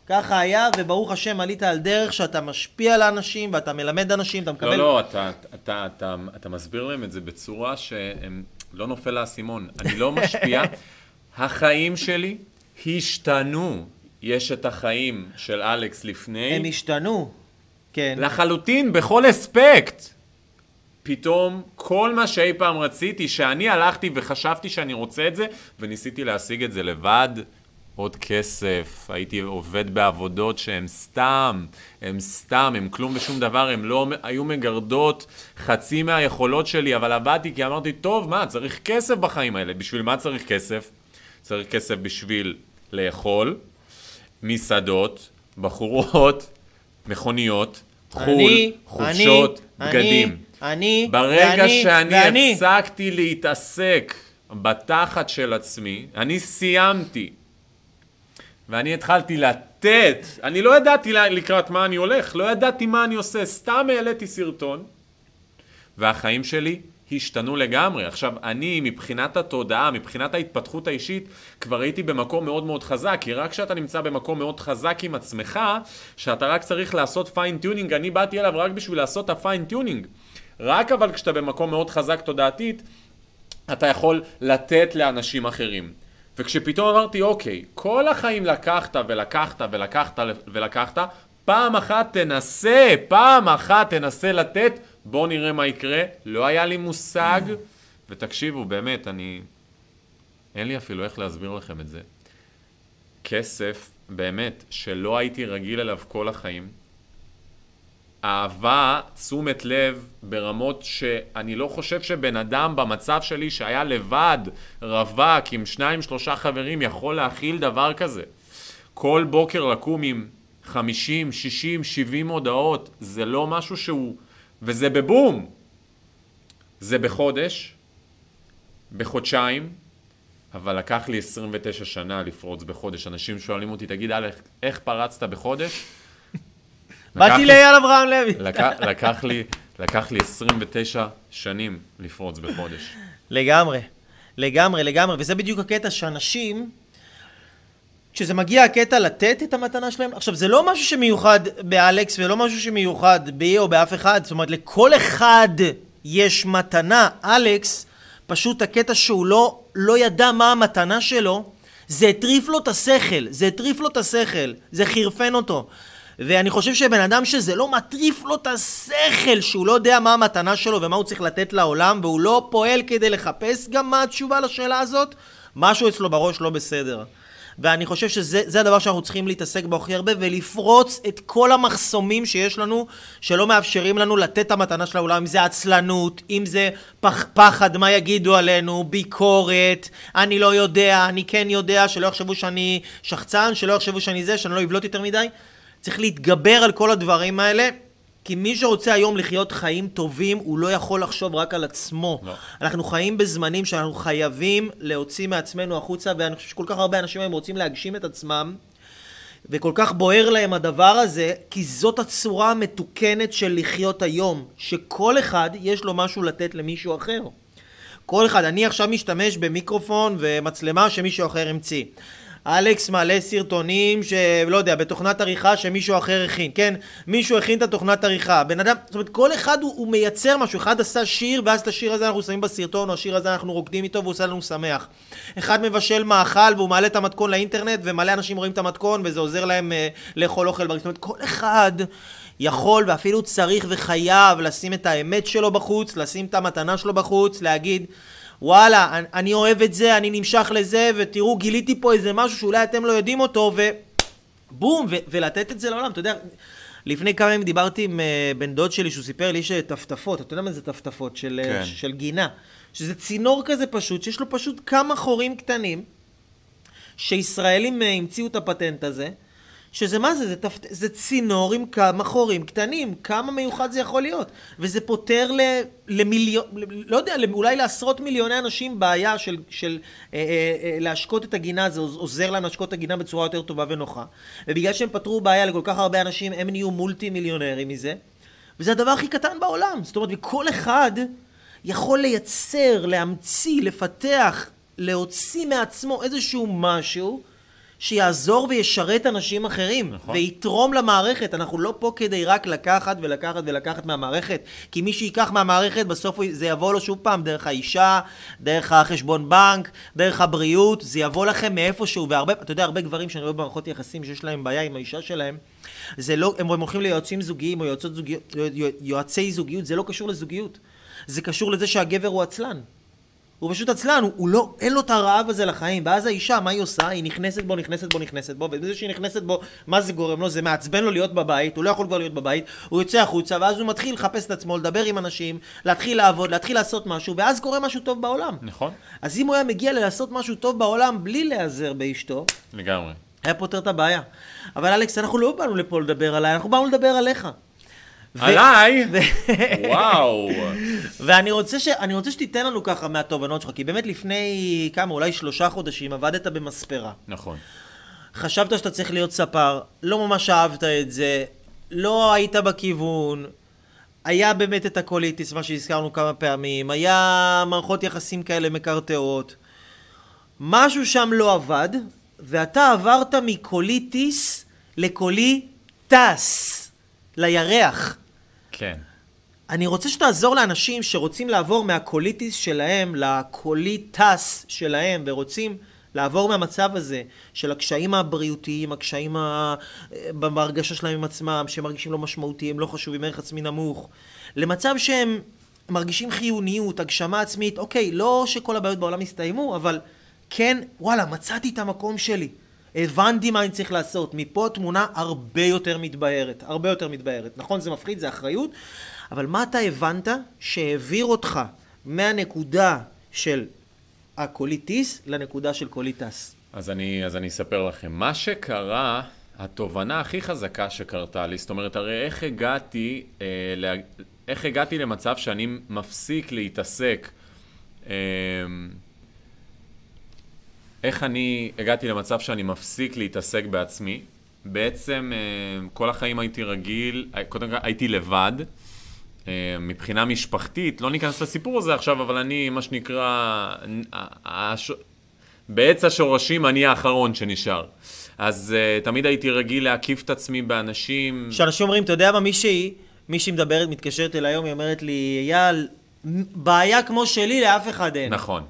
Speaker 1: ככה היה, וברוך השם עלית על דרך שאתה משפיע על האנשים, ואתה מלמד אנשים, אתה מקבל...
Speaker 2: לא, לא, אתה, אתה, אתה, אתה, אתה מסביר להם את זה בצורה שהם לא נופל לאסימון. אני לא משפיע. החיים שלי השתנו. יש את החיים של אלכס לפני.
Speaker 1: הם השתנו. כן.
Speaker 2: לחלוטין, בכל אספקט. פתאום כל מה שאי פעם רציתי, שאני הלכתי וחשבתי שאני רוצה את זה, וניסיתי להשיג את זה לבד, עוד כסף, הייתי עובד בעבודות שהן סתם, הן סתם, הן כלום ושום דבר, הן לא היו מגרדות חצי מהיכולות שלי, אבל עבדתי כי אמרתי, טוב, מה, צריך כסף בחיים האלה. בשביל מה צריך כסף? צריך כסף בשביל לאכול, מסעדות, בחורות, מכוניות, חו"ל, אני, חופשות, אני, בגדים.
Speaker 1: אני, אני,
Speaker 2: ברגע ואני, שאני ואני. הפסקתי להתעסק בתחת של עצמי, אני סיימתי. ואני התחלתי לתת, אני לא ידעתי לקראת מה אני הולך, לא ידעתי מה אני עושה, סתם העליתי סרטון, והחיים שלי השתנו לגמרי. עכשיו, אני, מבחינת התודעה, מבחינת ההתפתחות האישית, כבר הייתי במקום מאוד מאוד חזק, כי רק כשאתה נמצא במקום מאוד חזק עם עצמך, שאתה רק צריך לעשות fine tuning, אני באתי אליו רק בשביל לעשות את ה fine tuning. רק אבל כשאתה במקום מאוד חזק תודעתית, אתה יכול לתת לאנשים אחרים. וכשפתאום אמרתי, אוקיי, כל החיים לקחת ולקחת ולקחת ולקחת, פעם אחת תנסה, פעם אחת תנסה לתת בואו נראה מה יקרה. לא היה לי מושג, ותקשיבו, באמת, אני... אין לי אפילו איך להסביר לכם את זה. כסף, באמת, שלא הייתי רגיל אליו כל החיים. אהבה, תשומת לב, ברמות שאני לא חושב שבן אדם במצב שלי שהיה לבד, רווק, עם שניים, שלושה חברים, יכול להכיל דבר כזה. כל בוקר לקום עם 50, 60, 70 הודעות, זה לא משהו שהוא וזה בבום. זה בחודש, בחודשיים, אבל לקח לי 29 שנה לפרוץ בחודש. אנשים שואלים אותי, תגיד, אלך, איך פרצת בחודש?
Speaker 1: באתי לאייל אברהם לוי.
Speaker 2: לקח לי, לקח לי 29 שנים לפרוץ בחודש.
Speaker 1: לגמרי, לגמרי, לגמרי, וזה בדיוק הקטע שאנשים... כשזה מגיע הקטע לתת את המתנה שלהם, עכשיו זה לא משהו שמיוחד באלכס ולא משהו שמיוחד בי או באף אחד, זאת אומרת לכל אחד יש מתנה, אלכס פשוט הקטע שהוא לא, לא ידע מה המתנה שלו, זה הטריף לו את השכל, זה הטריף לו את השכל, זה חירפן אותו. ואני חושב שבן אדם שזה לא מטריף לו את השכל, שהוא לא יודע מה המתנה שלו ומה הוא צריך לתת לעולם, והוא לא פועל כדי לחפש גם מה התשובה לשאלה הזאת, משהו אצלו בראש לא בסדר. ואני חושב שזה הדבר שאנחנו צריכים להתעסק בו הכי הרבה, ולפרוץ את כל המחסומים שיש לנו, שלא מאפשרים לנו לתת את המתנה של העולם, אם זה עצלנות, אם זה פח, פחד, מה יגידו עלינו, ביקורת, אני לא יודע, אני כן יודע, שלא יחשבו שאני שחצן, שלא יחשבו שאני זה, שאני לא אבלוט יותר מדי. צריך להתגבר על כל הדברים האלה. כי מי שרוצה היום לחיות חיים טובים, הוא לא יכול לחשוב רק על עצמו. לא. אנחנו חיים בזמנים שאנחנו חייבים להוציא מעצמנו החוצה, ואני חושב שכל כך הרבה אנשים היום רוצים להגשים את עצמם, וכל כך בוער להם הדבר הזה, כי זאת הצורה המתוקנת של לחיות היום, שכל אחד יש לו משהו לתת למישהו אחר. כל אחד, אני עכשיו משתמש במיקרופון ומצלמה שמישהו אחר המציא. אלכס מעלה סרטונים שלא יודע, בתוכנת עריכה שמישהו אחר הכין, כן? מישהו הכין את התוכנת עריכה, בן אדם, זאת אומרת כל אחד הוא, הוא מייצר משהו, אחד עשה שיר ואז את השיר הזה אנחנו שמים בסרטון, או השיר הזה אנחנו רוקדים איתו והוא עושה לנו שמח. אחד מבשל מאכל והוא מעלה את המתכון לאינטרנט ומלא אנשים רואים את המתכון וזה עוזר להם uh, לאכול אוכל בריא, זאת אומרת כל אחד יכול ואפילו צריך וחייב לשים את האמת שלו בחוץ, לשים את המתנה שלו בחוץ, להגיד וואלה, אני, אני אוהב את זה, אני נמשך לזה, ותראו, גיליתי פה איזה משהו שאולי אתם לא יודעים אותו, ובום, ו- ולתת את זה לעולם. אתה יודע, לפני כמה ימים דיברתי עם uh, בן דוד שלי, שהוא סיפר לי שטפטפות, אתה יודע מה זה טפטפות? של,
Speaker 2: כן.
Speaker 1: uh, של גינה. שזה צינור כזה פשוט, שיש לו פשוט כמה חורים קטנים, שישראלים uh, המציאו את הפטנט הזה, שזה מה זה? זה, תפ... זה צינור עם כמה חורים קטנים, כמה מיוחד זה יכול להיות. וזה פותר ל... למיליון, לא יודע, אולי לעשרות מיליוני אנשים בעיה של, של אה, אה, אה, להשקות את הגינה, זה עוזר להם להשקות את הגינה בצורה יותר טובה ונוחה. ובגלל שהם פתרו בעיה לכל כך הרבה אנשים, הם נהיו מולטי מיליונרים מזה. וזה הדבר הכי קטן בעולם. זאת אומרת, וכל אחד יכול לייצר, להמציא, לפתח, להוציא מעצמו איזשהו משהו. שיעזור וישרת אנשים אחרים, נכון. ויתרום למערכת. אנחנו לא פה כדי רק לקחת ולקחת ולקחת מהמערכת, כי מי שייקח מהמערכת, בסוף זה יבוא לו שוב פעם דרך האישה, דרך החשבון בנק, דרך הבריאות, זה יבוא לכם מאיפשהו, והרבה, אתה יודע, הרבה גברים שאני רואה במערכות יחסים שיש להם בעיה עם האישה שלהם, זה לא, הם הולכים ליועצים זוגיים או יועצות זוגיות, יועצי זוגיות, זה לא קשור לזוגיות. זה קשור לזה שהגבר הוא עצלן. הוא פשוט עצלן, הוא, הוא לא, אין לו את הרעב הזה לחיים. ואז האישה, מה היא עושה? היא נכנסת בו, נכנסת בו, נכנסת בו, ובזה שהיא נכנסת בו, מה זה גורם לו? זה מעצבן לו להיות בבית, הוא לא יכול כבר להיות בבית, הוא יוצא החוצה, ואז הוא מתחיל לחפש את עצמו, לדבר עם אנשים, להתחיל לעבוד, להתחיל לעשות משהו, ואז קורה משהו טוב בעולם.
Speaker 2: נכון.
Speaker 1: אז אם הוא היה מגיע לעשות משהו טוב בעולם בלי להיעזר באשתו,
Speaker 2: לגמרי.
Speaker 1: היה פותר את הבעיה. אבל אלכס, אנחנו לא באנו לפה לדבר עליי, אנחנו באנו לדבר עליך.
Speaker 2: עליי? וואו.
Speaker 1: ואני רוצה, ש... רוצה שתיתן לנו ככה מהתובנות שלך, כי באמת לפני כמה, אולי שלושה חודשים, עבדת במספרה.
Speaker 2: נכון.
Speaker 1: חשבת שאתה צריך להיות ספר, לא ממש אהבת את זה, לא היית בכיוון, היה באמת את הקוליטיס, מה שהזכרנו כמה פעמים, היה מערכות יחסים כאלה מקרטעות. משהו שם לא עבד, ואתה עברת מקוליטיס לקוליטס, לירח.
Speaker 2: כן.
Speaker 1: אני רוצה שתעזור לאנשים שרוצים לעבור מהקוליטיס שלהם לקוליטס שלהם, ורוצים לעבור מהמצב הזה של הקשיים הבריאותיים, הקשיים ה... בהרגשה שלהם עם עצמם, שהם מרגישים לא משמעותיים, לא חשובים, ערך עצמי נמוך, למצב שהם מרגישים חיוניות, הגשמה עצמית, אוקיי, לא שכל הבעיות בעולם יסתיימו, אבל כן, וואלה, מצאתי את המקום שלי. הבנתי מה אני צריך לעשות. מפה התמונה הרבה יותר מתבהרת, הרבה יותר מתבהרת. נכון, זה מפחיד, זה אחריות, אבל מה אתה הבנת שהעביר אותך מהנקודה של הקוליטיס לנקודה של קוליטס?
Speaker 2: אז אני, אז אני אספר לכם. מה שקרה, התובנה הכי חזקה שקרתה לי, זאת אומרת, הרי איך הגעתי, אה, לה, איך הגעתי למצב שאני מפסיק להתעסק אה, איך אני הגעתי למצב שאני מפסיק להתעסק בעצמי. בעצם אה, כל החיים הייתי רגיל, קודם כל הייתי לבד. אה, מבחינה משפחתית, לא ניכנס לסיפור הזה עכשיו, אבל אני, מה שנקרא, הש... בעץ השורשים אני האחרון שנשאר. אז uh, תמיד הייתי רגיל להקיף את עצמי באנשים...
Speaker 1: כשאנשים אומרים, אתה יודע מה, מישהי, מישהי מדברת, מתקשרת אליי היום, היא אומרת לי, אייל, בעיה כמו שלי לאף אחד אין.
Speaker 2: נכון.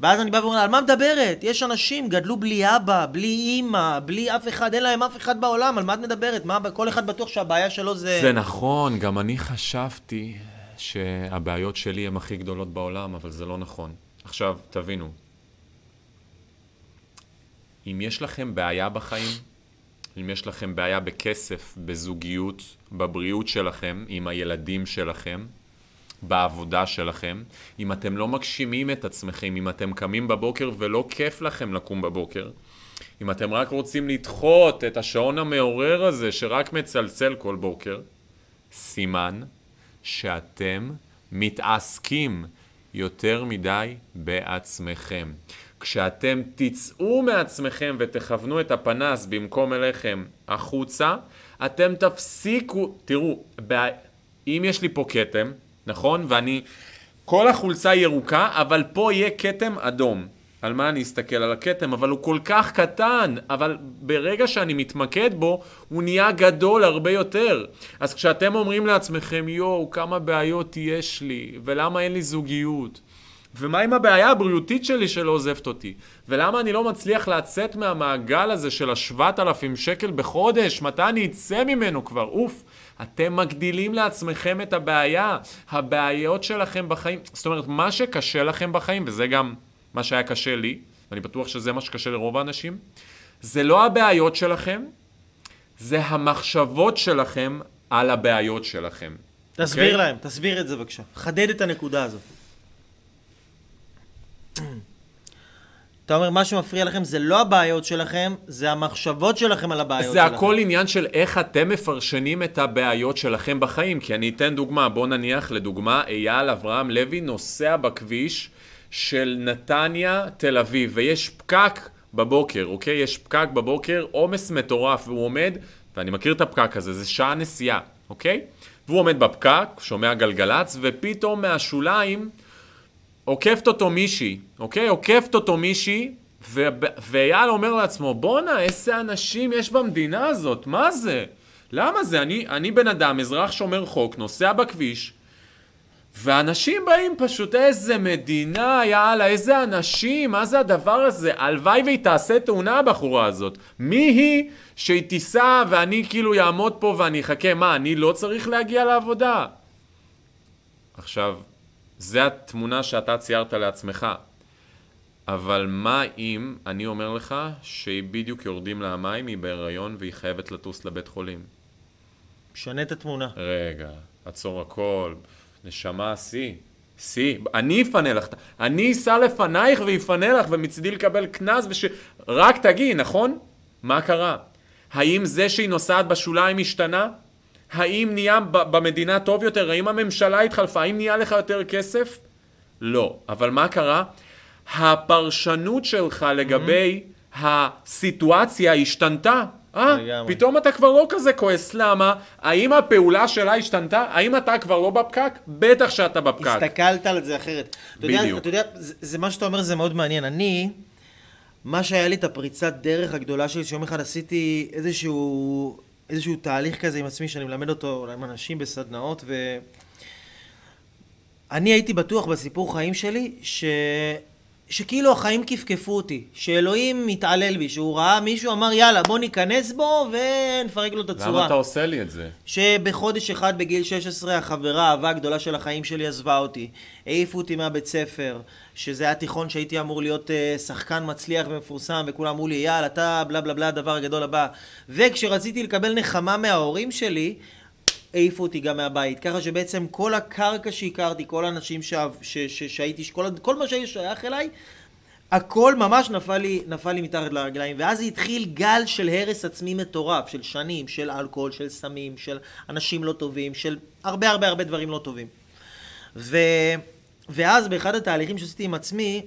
Speaker 1: ואז אני בא ואומר, על מה מדברת? יש אנשים, גדלו בלי אבא, בלי אימא, בלי אף אחד, אין להם אף אחד בעולם, על מה את מדברת? מה, כל אחד בטוח שהבעיה שלו זה...
Speaker 2: זה נכון, גם אני חשבתי שהבעיות שלי הן הכי גדולות בעולם, אבל זה לא נכון. עכשיו, תבינו, אם יש לכם בעיה בחיים, אם יש לכם בעיה בכסף, בזוגיות, בבריאות שלכם, עם הילדים שלכם, בעבודה שלכם, אם אתם לא מגשימים את עצמכם, אם אתם קמים בבוקר ולא כיף לכם לקום בבוקר, אם אתם רק רוצים לדחות את השעון המעורר הזה שרק מצלצל כל בוקר, סימן שאתם מתעסקים יותר מדי בעצמכם. כשאתם תצאו מעצמכם ותכוונו את הפנס במקום אליכם החוצה, אתם תפסיקו, תראו, אם יש לי פה כתם, נכון? ואני... כל החולצה ירוקה, אבל פה יהיה כתם אדום. על מה אני אסתכל? על הכתם, אבל הוא כל כך קטן, אבל ברגע שאני מתמקד בו, הוא נהיה גדול הרבה יותר. אז כשאתם אומרים לעצמכם, יואו, כמה בעיות יש לי, ולמה אין לי זוגיות, ומה עם הבעיה הבריאותית שלי שלא עוזבת אותי? ולמה אני לא מצליח לצאת מהמעגל הזה של השבעת אלפים שקל בחודש? מתי אני אצא ממנו כבר? אוף. אתם מגדילים לעצמכם את הבעיה. הבעיות שלכם בחיים, זאת אומרת, מה שקשה לכם בחיים, וזה גם מה שהיה קשה לי, ואני בטוח שזה מה שקשה לרוב האנשים, זה לא הבעיות שלכם, זה המחשבות שלכם על הבעיות שלכם.
Speaker 1: תסביר
Speaker 2: אוקיי?
Speaker 1: להם, תסביר את זה בבקשה. חדד את הנקודה הזאת. אתה אומר, מה שמפריע לכם זה לא הבעיות שלכם, זה המחשבות שלכם על הבעיות
Speaker 2: זה
Speaker 1: שלכם.
Speaker 2: הכל עניין של איך אתם מפרשנים את הבעיות שלכם בחיים. כי אני אתן דוגמה, בוא נניח לדוגמה, אייל אברהם לוי נוסע בכביש של נתניה, תל אביב, ויש פקק בבוקר, אוקיי? יש פקק בבוקר, עומס מטורף, והוא עומד, ואני מכיר את הפקק הזה, זה שעה נסיעה, אוקיי? והוא עומד בפקק, שומע גלגלצ, ופתאום מהשוליים עוקפת אותו מישהי, אוקיי? עוקפת אותו מישהי, ו- ואייל אומר לעצמו, בואנה, איזה אנשים יש במדינה הזאת, מה זה? למה זה? אני, אני בן אדם, אזרח שומר חוק, נוסע בכביש, ואנשים באים פשוט, איזה מדינה, יאללה, איזה אנשים, מה זה הדבר הזה? הלוואי והיא תעשה תאונה הבחורה הזאת. מי היא שהיא תיסע ואני כאילו יעמוד פה ואני אחכה? מה, אני לא צריך להגיע לעבודה? עכשיו, זה התמונה שאתה ציירת לעצמך. אבל מה אם אני אומר לך שהיא בדיוק יורדים לה המים, היא בהיריון והיא חייבת לטוס לבית חולים?
Speaker 1: משנה את התמונה.
Speaker 2: רגע, עצור הכל, נשמה, שיא. שיא, אני אפנה לך, אני אסע לפנייך ויפנה לך ומצידי לקבל קנס וש... רק תגיעי, נכון? מה קרה? האם זה שהיא נוסעת בשוליים השתנה? האם נהיה במדינה טוב יותר? האם הממשלה התחלפה? האם נהיה לך יותר כסף? לא. אבל מה קרה? הפרשנות שלך לגבי הסיטואציה השתנתה. אה. פתאום אתה כבר לא כזה כועס. למה? האם הפעולה שלה השתנתה? האם אתה כבר לא בפקק? בטח שאתה בפקק.
Speaker 1: הסתכלת על זה אחרת. אתה יודע,
Speaker 2: בדיוק.
Speaker 1: אתה יודע, זה, זה מה שאתה אומר זה מאוד מעניין. אני, מה שהיה לי את הפריצת דרך הגדולה שלי, שיום אחד עשיתי איזשהו, איזשהו תהליך כזה עם עצמי, שאני מלמד אותו עם אנשים בסדנאות, ו... אני הייתי בטוח בסיפור חיים שלי, ש... שכאילו החיים כפכפו אותי, שאלוהים מתעלל בי, שהוא ראה מישהו, אמר יאללה בוא ניכנס בו ונפרק לו את הצורה.
Speaker 2: למה אתה עושה לי את זה?
Speaker 1: שבחודש אחד בגיל 16 החברה, האהבה הגדולה של החיים שלי עזבה אותי. העיפו אותי מהבית ספר, שזה היה תיכון שהייתי אמור להיות uh, שחקן מצליח ומפורסם, וכולם אמרו לי, יאללה, אתה בלה בלה בלה, הדבר הגדול הבא. וכשרציתי לקבל נחמה מההורים שלי, העיפו אותי גם מהבית. ככה שבעצם כל הקרקע שהכרתי, כל האנשים שהייתי, כל, כל מה שהיה שייך אליי, הכל ממש נפל לי, נפל לי מתחת לרגליים, ואז התחיל גל של הרס עצמי מטורף, של שנים, של אלכוהול, של סמים, של אנשים לא טובים, של הרבה הרבה הרבה דברים לא טובים. ו... ואז באחד התהליכים שעשיתי עם עצמי,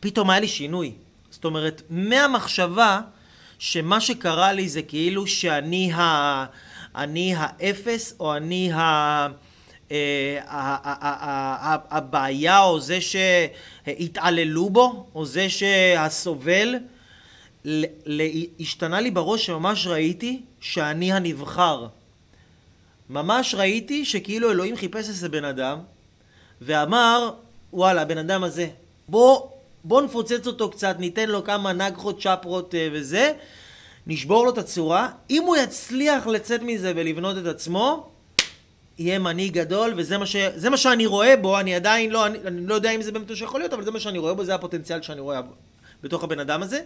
Speaker 1: פתאום היה לי שינוי. זאת אומרת, מהמחשבה שמה שקרה לי זה כאילו שאני ה... אני האפס, או אני ה... אה, ה- הבעיה, או זה שהתעללו בו, או זה שהסובל, השתנה לי בראש שממש ראיתי שאני הנבחר. ממש ראיתי שכאילו אלוהים חיפש איזה בן אדם, ואמר, וואלה, הבן אדם הזה, בוא, בוא נפוצץ אותו קצת, ניתן לו כמה נגחות, צ'פרות אה, וזה, נשבור לו את הצורה. אם הוא יצליח לצאת מזה ולבנות את עצמו, יהיה מנהיג גדול, וזה מה, ש... מה שאני רואה בו, אני עדיין לא, אני, אני לא יודע אם זה באמת שיכול להיות, אבל זה מה שאני רואה בו, זה הפוטנציאל שאני רואה בתוך הבן אדם הזה.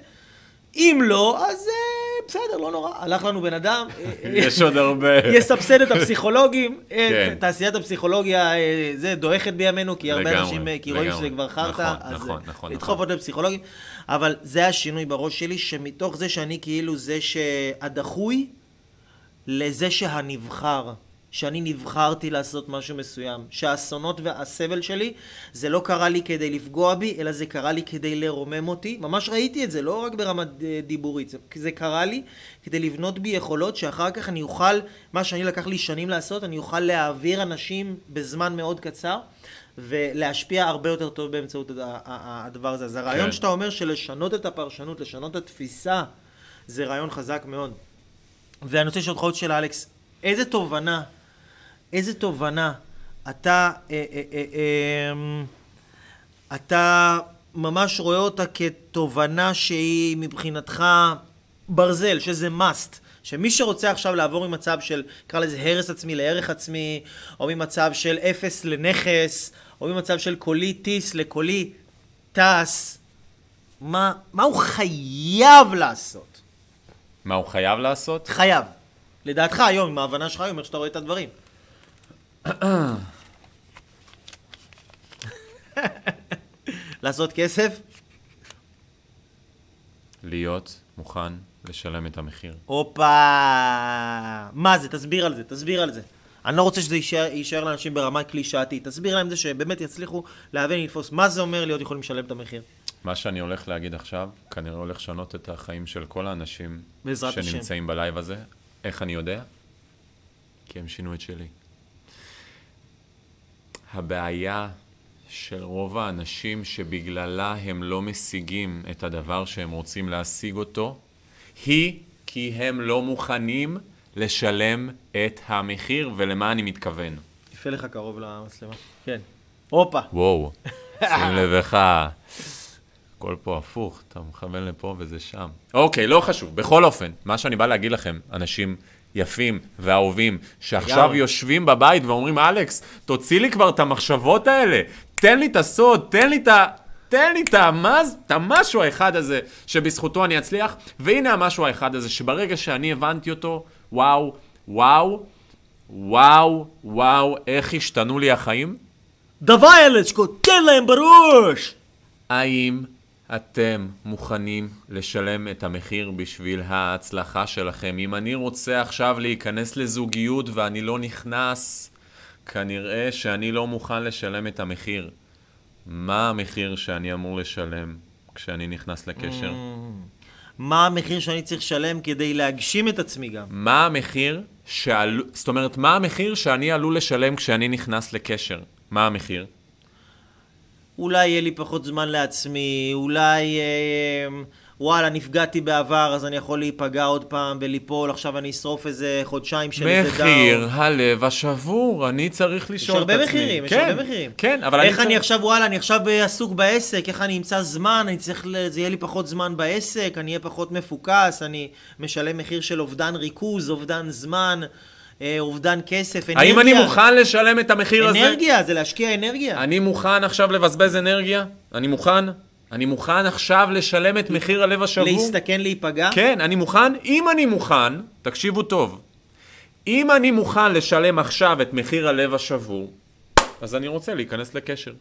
Speaker 1: אם לא, אז אה, בסדר, לא נורא. הלך לנו בן אדם. אה, אה,
Speaker 2: יש עוד הרבה.
Speaker 1: יסבסד את הפסיכולוגים,
Speaker 2: כן.
Speaker 1: תעשיית הפסיכולוגיה זה דועכת בימינו, כי הרבה
Speaker 2: לגמרי,
Speaker 1: אנשים, כי רואים. שזה כבר חרטא,
Speaker 2: נכון,
Speaker 1: אז
Speaker 2: נכון,
Speaker 1: אה,
Speaker 2: נכון,
Speaker 1: לדחוף
Speaker 2: נכון.
Speaker 1: עוד לפסיכולוגים, אבל זה השינוי בראש שלי, שמתוך זה שאני כאילו זה שהדחוי, לזה שהנבחר, שאני נבחרתי לעשות משהו מסוים, שהאסונות והסבל שלי, זה לא קרה לי כדי לפגוע בי, אלא זה קרה לי כדי לרומם אותי, ממש ראיתי את זה, לא רק ברמה אה, דיבורית, זה- זה קרה לי כדי לבנות בי יכולות שאחר כך אני אוכל, מה שאני לקח לי שנים לעשות, אני אוכל להעביר אנשים בזמן מאוד קצר. ולהשפיע הרבה יותר טוב באמצעות הדבר הזה. אז הרעיון
Speaker 2: כן.
Speaker 1: שאתה אומר של לשנות את הפרשנות, לשנות את התפיסה, זה רעיון חזק מאוד. ואני רוצה לשאול אותך עוד שאלה, אלכס. איזה תובנה, איזה תובנה אתה, אה, אה, אה, אה, אתה ממש רואה אותה כתובנה שהיא מבחינתך ברזל, שזה must. שמי שרוצה עכשיו לעבור ממצב של, נקרא לזה הרס עצמי לערך עצמי, או ממצב של אפס לנכס, או ממצב של קולי טיס לקולי טס, מה, מה הוא חייב לעשות?
Speaker 2: מה הוא חייב לעשות?
Speaker 1: חייב. לדעתך היום, עם ההבנה שלך היום, איך שאתה רואה את הדברים. לעשות כסף?
Speaker 2: להיות מוכן לשלם את המחיר.
Speaker 1: הופה! מה זה? תסביר על זה, תסביר על זה. אני לא רוצה שזה יישאר, יישאר לאנשים ברמה קלישאתית. תסביר להם זה שבאמת יצליחו להבין, לתפוס מה זה אומר להיות יכולים לשלם את המחיר.
Speaker 2: מה שאני הולך להגיד עכשיו, כנראה הולך לשנות את החיים של כל האנשים
Speaker 1: בעזרת השם.
Speaker 2: שנמצאים בלייב הזה. איך אני יודע? כי הם שינו את שלי. הבעיה של רוב האנשים שבגללה הם לא משיגים את הדבר שהם רוצים להשיג אותו, היא כי הם לא מוכנים לשלם את המחיר, ולמה אני מתכוון.
Speaker 1: יפה לך קרוב למצלמה. כן. הופה.
Speaker 2: וואו, שים לב איך הכל פה הפוך, אתה מכוון לפה וזה שם. אוקיי, לא חשוב. בכל אופן, מה שאני בא להגיד לכם, אנשים יפים ואהובים, שעכשיו
Speaker 1: לגמרי.
Speaker 2: יושבים בבית ואומרים, אלכס, תוציא לי כבר את המחשבות האלה, תן לי את הסוד, תן לי את ה... תן לי את המז, את המשהו האחד הזה שבזכותו אני אצליח, והנה המשהו האחד הזה שברגע שאני הבנתי אותו, וואו, וואו, וואו, וואו, איך השתנו לי החיים.
Speaker 1: דוויילצ'קו, תן להם בראש!
Speaker 2: האם אתם מוכנים לשלם את המחיר בשביל ההצלחה שלכם? אם אני רוצה עכשיו להיכנס לזוגיות ואני לא נכנס, כנראה שאני לא מוכן לשלם את המחיר. מה המחיר שאני אמור לשלם כשאני נכנס לקשר?
Speaker 1: מה המחיר שאני צריך לשלם כדי להגשים את עצמי גם?
Speaker 2: מה המחיר שעלו... זאת אומרת, מה המחיר שאני עלול לשלם כשאני נכנס לקשר? מה המחיר?
Speaker 1: אולי יהיה לי פחות זמן לעצמי, אולי אה, וואלה, נפגעתי בעבר, אז אני יכול להיפגע עוד פעם וליפול, עכשיו אני אשרוף איזה חודשיים של איזה דאו.
Speaker 2: מחיר הלב השבור, אני צריך
Speaker 1: יש
Speaker 2: לשאול את עצמי.
Speaker 1: הרבה מחירים, יש
Speaker 2: כן,
Speaker 1: הרבה מחירים.
Speaker 2: כן, אבל
Speaker 1: איך
Speaker 2: צריך-
Speaker 1: אני עכשיו, וואלה, אני עכשיו אה, עסוק בעסק, איך אני אמצא זמן, אני צריך, זה יהיה לי פחות זמן בעסק, אני אהיה פחות מפוקס, אני משלם מחיר של אובדן ריכוז, אובדן זמן, אה, אובדן כסף, אנרגיה.
Speaker 2: האם אני מוכן לשלם את המחיר הזה?
Speaker 1: אנרגיה, זה להשקיע אנרגיה.
Speaker 2: אני מוכן עכשיו לבזבז אנרגיה? אני מוכן? אני מוכן עכשיו לשלם את מחיר הלב השבור?
Speaker 1: להסתכן להיפגע?
Speaker 2: כן, אני מוכן. אם אני מוכן, תקשיבו טוב, אם אני מוכן לשלם עכשיו את מחיר הלב השבור, אז אני רוצה להיכנס לקשר.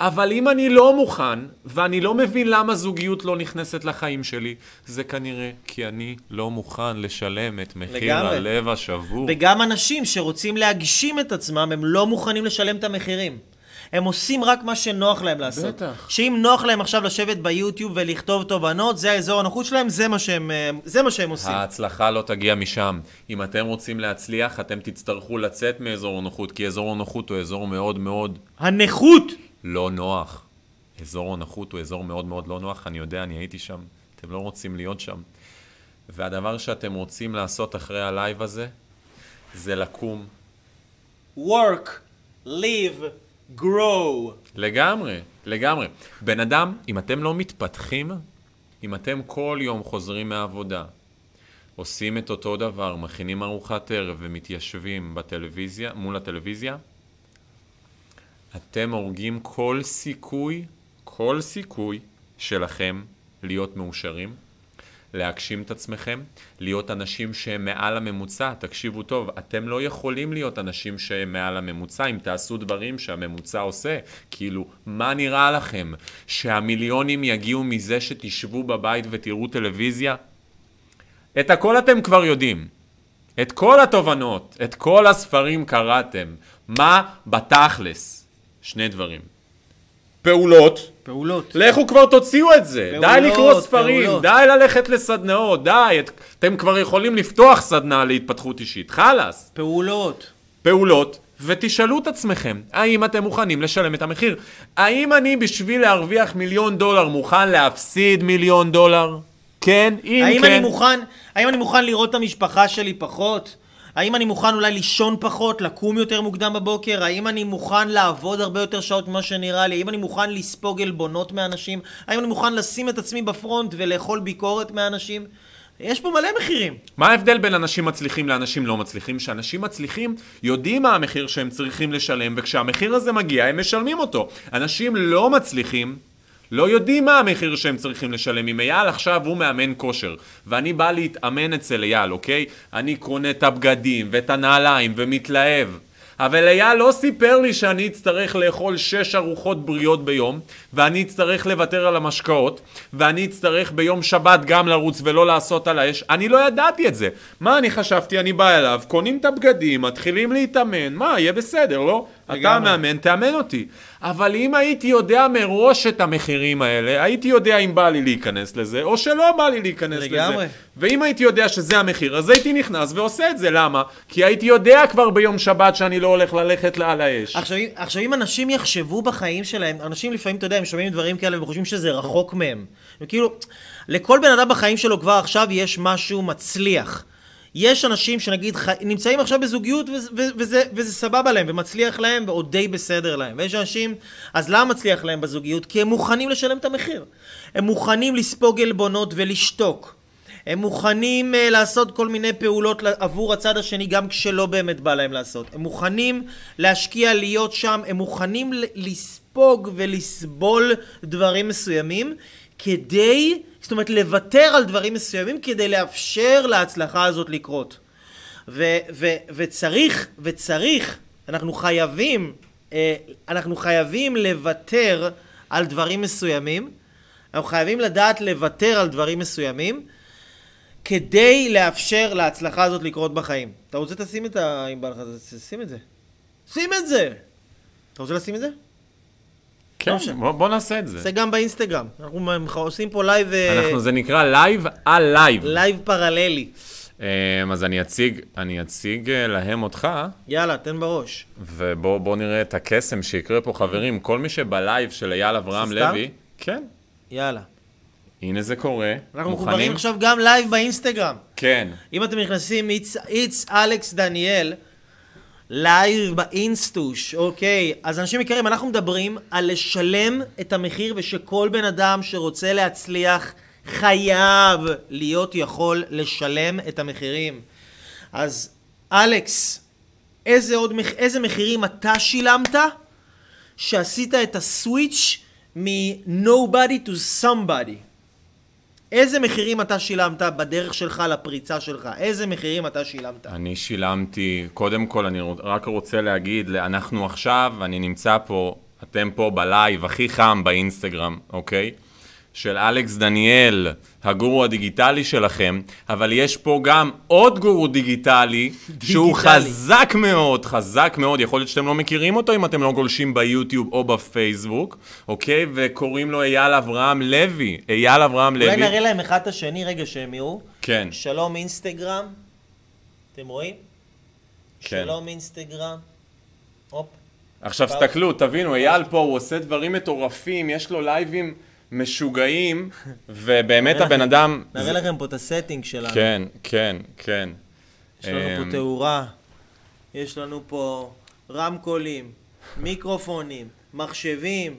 Speaker 2: אבל אם אני לא מוכן, ואני לא מבין למה זוגיות לא נכנסת לחיים שלי, זה כנראה כי אני לא מוכן לשלם את מחיר
Speaker 1: לגמרי.
Speaker 2: הלב השבור.
Speaker 1: וגם אנשים שרוצים להגשים את עצמם, הם לא מוכנים לשלם את המחירים. הם עושים רק מה שנוח להם לעשות.
Speaker 2: בטח.
Speaker 1: שאם נוח להם עכשיו לשבת ביוטיוב ולכתוב תובנות, זה האזור הנוחות שלהם, זה מה שהם, אה, זה מה שהם עושים.
Speaker 2: ההצלחה לא תגיע משם. אם אתם רוצים להצליח, אתם תצטרכו לצאת מאזור הנוחות, כי אזור הנוחות הוא אזור מאוד מאוד
Speaker 1: הנוחות!
Speaker 2: לא נוח. אזור הנוחות הוא אזור מאוד מאוד לא נוח, אני יודע, אני הייתי שם. אתם לא רוצים להיות שם. והדבר שאתם רוצים לעשות אחרי הלייב הזה, זה לקום
Speaker 1: work, live, grow.
Speaker 2: לגמרי, לגמרי. בן אדם, אם אתם לא מתפתחים, אם אתם כל יום חוזרים מהעבודה, עושים את אותו דבר, מכינים ארוחת ערב ומתיישבים בטלוויזיה, מול הטלוויזיה, אתם הורגים כל סיכוי, כל סיכוי שלכם להיות מאושרים, להגשים את עצמכם, להיות אנשים שהם מעל הממוצע. תקשיבו טוב, אתם לא יכולים להיות אנשים שהם מעל הממוצע אם תעשו דברים שהממוצע עושה. כאילו, מה נראה לכם? שהמיליונים יגיעו מזה שתשבו בבית ותראו טלוויזיה? את הכל אתם כבר יודעים. את כל התובנות, את כל הספרים קראתם. מה בתכלס? שני דברים. פעולות,
Speaker 1: פעולות.
Speaker 2: לכו כבר תוציאו את זה, די
Speaker 1: פעולות,
Speaker 2: לקרוא ספרים,
Speaker 1: פעולות.
Speaker 2: די ללכת לסדנאות, די, את, אתם כבר יכולים לפתוח סדנה להתפתחות אישית, חלאס.
Speaker 1: פעולות.
Speaker 2: פעולות, ותשאלו את עצמכם, האם אתם מוכנים לשלם את המחיר? האם אני בשביל להרוויח מיליון דולר מוכן להפסיד מיליון דולר? כן, אם
Speaker 1: האם
Speaker 2: כן.
Speaker 1: אני מוכן, האם אני מוכן לראות את המשפחה שלי פחות? האם אני מוכן אולי לישון פחות, לקום יותר מוקדם בבוקר? האם אני מוכן לעבוד הרבה יותר שעות ממה שנראה לי? האם אני מוכן לספוג עלבונות מאנשים? האם אני מוכן לשים את עצמי בפרונט ולאכול ביקורת מאנשים? יש פה מלא מחירים.
Speaker 2: מה ההבדל בין אנשים מצליחים לאנשים לא מצליחים? שאנשים מצליחים יודעים מה המחיר שהם צריכים לשלם, וכשהמחיר הזה מגיע הם משלמים אותו. אנשים לא מצליחים לא יודעים מה המחיר שהם צריכים לשלם. אם אייל עכשיו הוא מאמן כושר, ואני בא להתאמן אצל אייל, אוקיי? אני קונה את הבגדים ואת הנעליים ומתלהב. אבל אייל לא סיפר לי שאני אצטרך לאכול שש ארוחות בריאות ביום, ואני אצטרך לוותר על המשקאות, ואני אצטרך ביום שבת גם לרוץ ולא לעשות על האש. אני לא ידעתי את זה. מה אני חשבתי? אני בא אליו, קונים את הבגדים, מתחילים להתאמן, מה, יהיה בסדר, לא? אתה המאמן, תאמן אותי. אבל אם הייתי יודע מראש את המחירים האלה, הייתי יודע אם בא לי להיכנס לזה, או שלא בא לי להיכנס
Speaker 1: לגמרי.
Speaker 2: לזה. ואם הייתי יודע שזה המחיר, אז הייתי נכנס ועושה את זה. למה? כי הייתי יודע כבר ביום שבת שאני לא הולך ללכת על האש.
Speaker 1: עכשיו, עכשיו, אם אנשים יחשבו בחיים שלהם, אנשים לפעמים, אתה יודע, הם שומעים דברים כאלה וחושבים שזה רחוק מהם. וכאילו, לכל בן אדם בחיים שלו כבר עכשיו יש משהו מצליח. יש אנשים שנגיד חי... נמצאים עכשיו בזוגיות וזה, וזה, וזה סבבה להם ומצליח להם ועוד די בסדר להם. ויש אנשים, אז למה מצליח להם בזוגיות? כי הם מוכנים לשלם את המחיר. הם מוכנים לספוג עלבונות ולשתוק. הם מוכנים uh, לעשות כל מיני פעולות עבור הצד השני גם כשלא באמת בא להם לעשות. הם מוכנים להשקיע, להיות שם, הם מוכנים לספוג ולסבול דברים מסוימים כדי, זאת אומרת לוותר על דברים מסוימים כדי לאפשר להצלחה הזאת לקרות. ו- ו- וצריך, וצריך, אנחנו חייבים, אה, אנחנו חייבים לוותר על דברים מסוימים. אנחנו חייבים לדעת לוותר על דברים מסוימים כדי לאפשר להצלחה הזאת לקרות בחיים. אתה רוצה תשים את ה... אם בא לך, אז שים את זה. שים את זה! אתה רוצה לשים את זה?
Speaker 2: כן,
Speaker 1: לא.
Speaker 2: בוא, בוא נעשה את זה.
Speaker 1: זה גם באינסטגרם. אנחנו עושים פה לייב... אה,
Speaker 2: אנחנו, זה נקרא לייב על לייב.
Speaker 1: לייב פרללי.
Speaker 2: אמ, אז אני אציג, אני אציג אה, להם אותך,
Speaker 1: יאללה, תן בראש.
Speaker 2: ובואו בוא נראה את הקסם שיקרה פה, חברים. כל מי שבלייב של אייל אברהם? לוי, כן,
Speaker 1: יאללה.
Speaker 2: הנה זה קורה.
Speaker 1: אנחנו מחוברים עכשיו גם לייב באינסטגרם.
Speaker 2: כן.
Speaker 1: אם אתם נכנסים, it's, it's אלכס דניאל, לייב באינסטוש, אוקיי. אז אנשים יקרים, אנחנו מדברים על לשלם את המחיר ושכל בן אדם שרוצה להצליח חייב להיות יכול לשלם את המחירים. אז אלכס, איזה עוד, איזה מחירים אתה שילמת שעשית את הסוויץ' מ-nobody to somebody? איזה מחירים אתה שילמת בדרך שלך לפריצה שלך? איזה מחירים אתה שילמת?
Speaker 2: אני שילמתי, קודם כל אני רק רוצה להגיד, אנחנו עכשיו, אני נמצא פה, אתם פה בלייב הכי חם באינסטגרם, אוקיי? של אלכס דניאל, הגורו הדיגיטלי שלכם, אבל יש פה גם עוד גורו דיגיטלי, שהוא
Speaker 1: דיגיטלי.
Speaker 2: חזק מאוד, חזק מאוד, יכול להיות שאתם לא מכירים אותו אם אתם לא גולשים ביוטיוב או בפייסבוק, אוקיי? וקוראים לו אייל אברהם לוי, אייל אברהם
Speaker 1: אולי
Speaker 2: לוי.
Speaker 1: נראה להם אחד את השני רגע שהם יראו.
Speaker 2: כן,
Speaker 1: שלום אינסטגרם. אתם רואים?
Speaker 2: כן.
Speaker 1: שלום אינסטגרם. הופ.
Speaker 2: עכשיו תסתכלו, תבינו, אייל פה, הוא עושה דברים מטורפים, יש לו לייבים משוגעים, ובאמת הבן אדם...
Speaker 1: נראה לכם פה את הסטינג שלנו.
Speaker 2: כן, כן, כן.
Speaker 1: יש לנו
Speaker 2: אמ,
Speaker 1: פה תאורה. יש לנו פה רמקולים, מיקרופונים, מחשבים.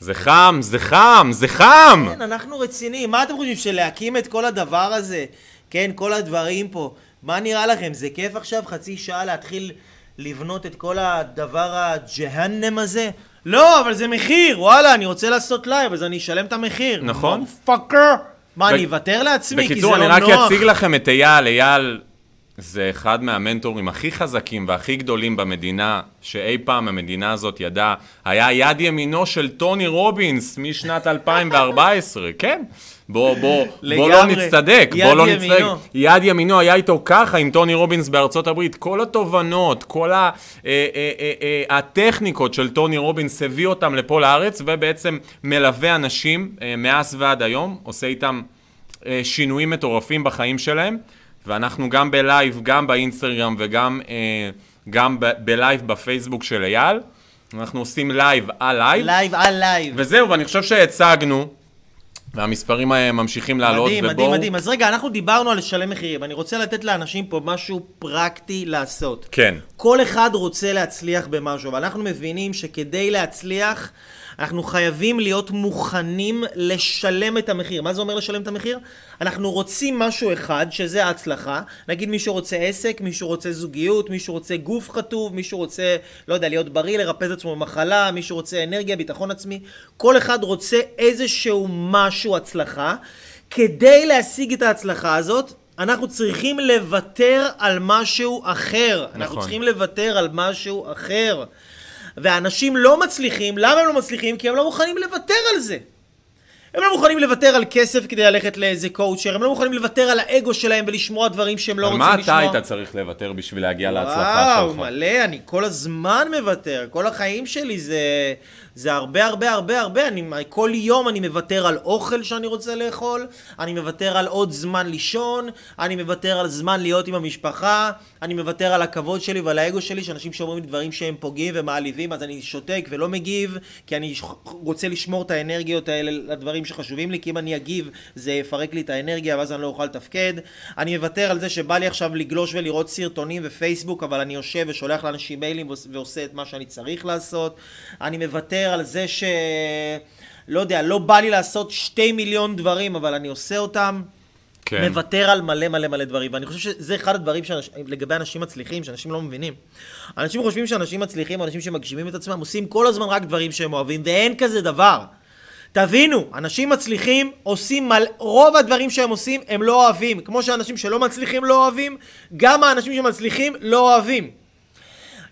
Speaker 2: זה חם, זה חם, זה חם!
Speaker 1: כן, אנחנו רציניים. מה אתם חושבים, שלהקים את כל הדבר הזה, כן, כל הדברים פה, מה נראה לכם? זה כיף עכשיו חצי שעה להתחיל לבנות את כל הדבר הג'הנם הזה? לא, אבל זה מחיר, וואלה, אני רוצה לעשות לייב, אז אני אשלם את המחיר.
Speaker 2: נכון.
Speaker 1: פאקר! מה,
Speaker 2: ב-
Speaker 1: אני אוותר לעצמי? כי זה
Speaker 2: בקיצור,
Speaker 1: לא
Speaker 2: אני
Speaker 1: נוח.
Speaker 2: רק אציג לכם את אייל. אייל זה אחד מהמנטורים הכי חזקים והכי גדולים במדינה, שאי פעם המדינה הזאת ידעה. היה יד ימינו של טוני רובינס משנת 2014, כן? בוא, בוא, בוא לא. נצטדק, בוא לא
Speaker 1: ימינו.
Speaker 2: נצטדק. יד ימינו היה איתו ככה עם טוני רובינס בארצות הברית. כל התובנות, כל ה, אה, אה, אה, אה, הטכניקות של טוני רובינס הביא אותם לפה לארץ, ובעצם מלווה אנשים אה, מאז ועד היום, עושה איתם אה, שינויים מטורפים בחיים שלהם, ואנחנו גם בלייב, גם באינסטגרם וגם אה, גם ב- בלייב בפייסבוק של אייל. אנחנו עושים לייב על לייב.
Speaker 1: לייב על לייב.
Speaker 2: וזהו, ואני חושב שהצגנו והמספרים האלה ממשיכים לעלות,
Speaker 1: מדהים,
Speaker 2: ובואו...
Speaker 1: מדהים, מדהים. אז רגע, אנחנו דיברנו על לשלם מחירים. אני רוצה לתת לאנשים פה משהו פרקטי לעשות.
Speaker 2: כן.
Speaker 1: כל אחד רוצה להצליח במשהו, ואנחנו מבינים שכדי להצליח, אנחנו חייבים להיות מוכנים לשלם את המחיר. מה זה אומר לשלם את המחיר? אנחנו רוצים משהו אחד, שזה ההצלחה. נגיד מישהו רוצה עסק, מישהו רוצה זוגיות, מישהו רוצה גוף חטוב, מישהו רוצה, לא יודע, להיות בריא, לרפא את עצמו במחלה, מישהו רוצה אנרגיה, ביטחון עצמי. כל אחד רוצה איזשהו משהו הצלחה. כדי להשיג את ההצלחה הזאת, אנחנו צריכים לוותר על משהו אחר. אנחנו
Speaker 2: נכון.
Speaker 1: צריכים לוותר על משהו אחר. ואנשים לא מצליחים, למה הם לא מצליחים? כי הם לא מוכנים לוותר על זה. הם לא מוכנים לוותר על כסף כדי ללכת לאיזה קואוצ'ר, הם לא מוכנים לוותר על האגו שלהם ולשמוע דברים שהם לא
Speaker 2: על
Speaker 1: רוצים
Speaker 2: מה
Speaker 1: לשמוע.
Speaker 2: אתה היית צריך לוותר בשביל להגיע להצלחה
Speaker 1: וואו,
Speaker 2: שלך?
Speaker 1: מלא, אני כל הזמן מוותר. כל החיים שלי זה, זה הרבה הרבה הרבה הרבה. אני, כל יום אני מוותר על אוכל שאני רוצה לאכול, אני מוותר על עוד זמן לישון, אני מוותר על זמן להיות עם המשפחה, אני מוותר על הכבוד שלי ועל האגו שלי, שאנשים שאומרים לי דברים שהם פוגעים ומעליבים, אז אני שותק ולא מגיב, כי אני רוצה לשמור את האנרגיות האלה לדברים שחשובים לי, כי אם אני אגיב זה יפרק לי את האנרגיה ואז אני לא אוכל לתפקד. אני מוותר על זה שבא לי עכשיו לגלוש ולראות סרטונים ופייסבוק, אבל אני יושב ושולח לאנשים מיילים ועוש- ועושה את מה שאני צריך לעשות. אני מוותר על זה ש... לא יודע, לא בא לי לעשות שתי מיליון דברים, אבל אני עושה אותם.
Speaker 2: כן.
Speaker 1: מוותר על מלא מלא מלא דברים, ואני חושב שזה אחד הדברים שאנש... לגבי אנשים מצליחים, שאנשים לא מבינים. אנשים חושבים שאנשים מצליחים, אנשים שמגשימים את עצמם, עושים כל הזמן רק דברים שהם אוהבים, ואין כזה דבר. תבינו, אנשים מצליחים עושים מל... רוב הדברים שהם עושים הם לא אוהבים. כמו שאנשים שלא מצליחים לא אוהבים, גם האנשים שמצליחים לא אוהבים.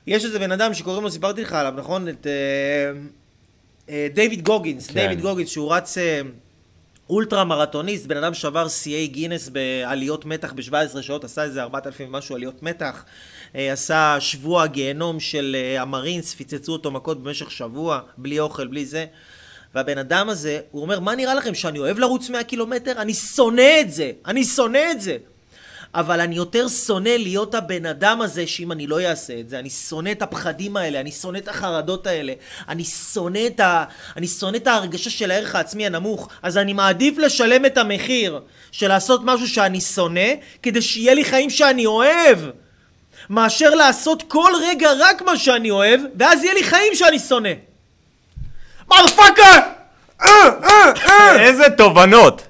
Speaker 1: יש איזה בן אדם שקוראים לו, סיפרתי לך עליו, נכון? את אה, דיוויד גוגינס.
Speaker 2: כן.
Speaker 1: דיוויד גוגינס, שהוא רץ אה, אולטרה מרתוניסט, בן אדם שבר שיאי גינס בעליות מתח ב-17 שעות, עשה איזה 4,000 ומשהו עליות מתח. אה, עשה שבוע גיהנום של אה, המרינס, פיצצו אותו מכות במשך שבוע, בלי אוכל, בלי זה. והבן אדם הזה, הוא אומר, מה נראה לכם, שאני אוהב לרוץ 100 קילומטר? אני שונא את זה, אני שונא את זה. אבל אני יותר שונא להיות הבן אדם הזה שאם אני לא אעשה את זה, אני שונא את הפחדים האלה, אני שונא את החרדות האלה, אני שונא את, ה... אני שונא את ההרגשה של הערך העצמי הנמוך, אז אני מעדיף לשלם את המחיר של לעשות משהו שאני שונא, כדי שיהיה לי חיים שאני אוהב, מאשר לעשות כל רגע רק מה שאני אוהב, ואז יהיה לי חיים שאני שונא. מרפאקר!
Speaker 2: איזה תובנות!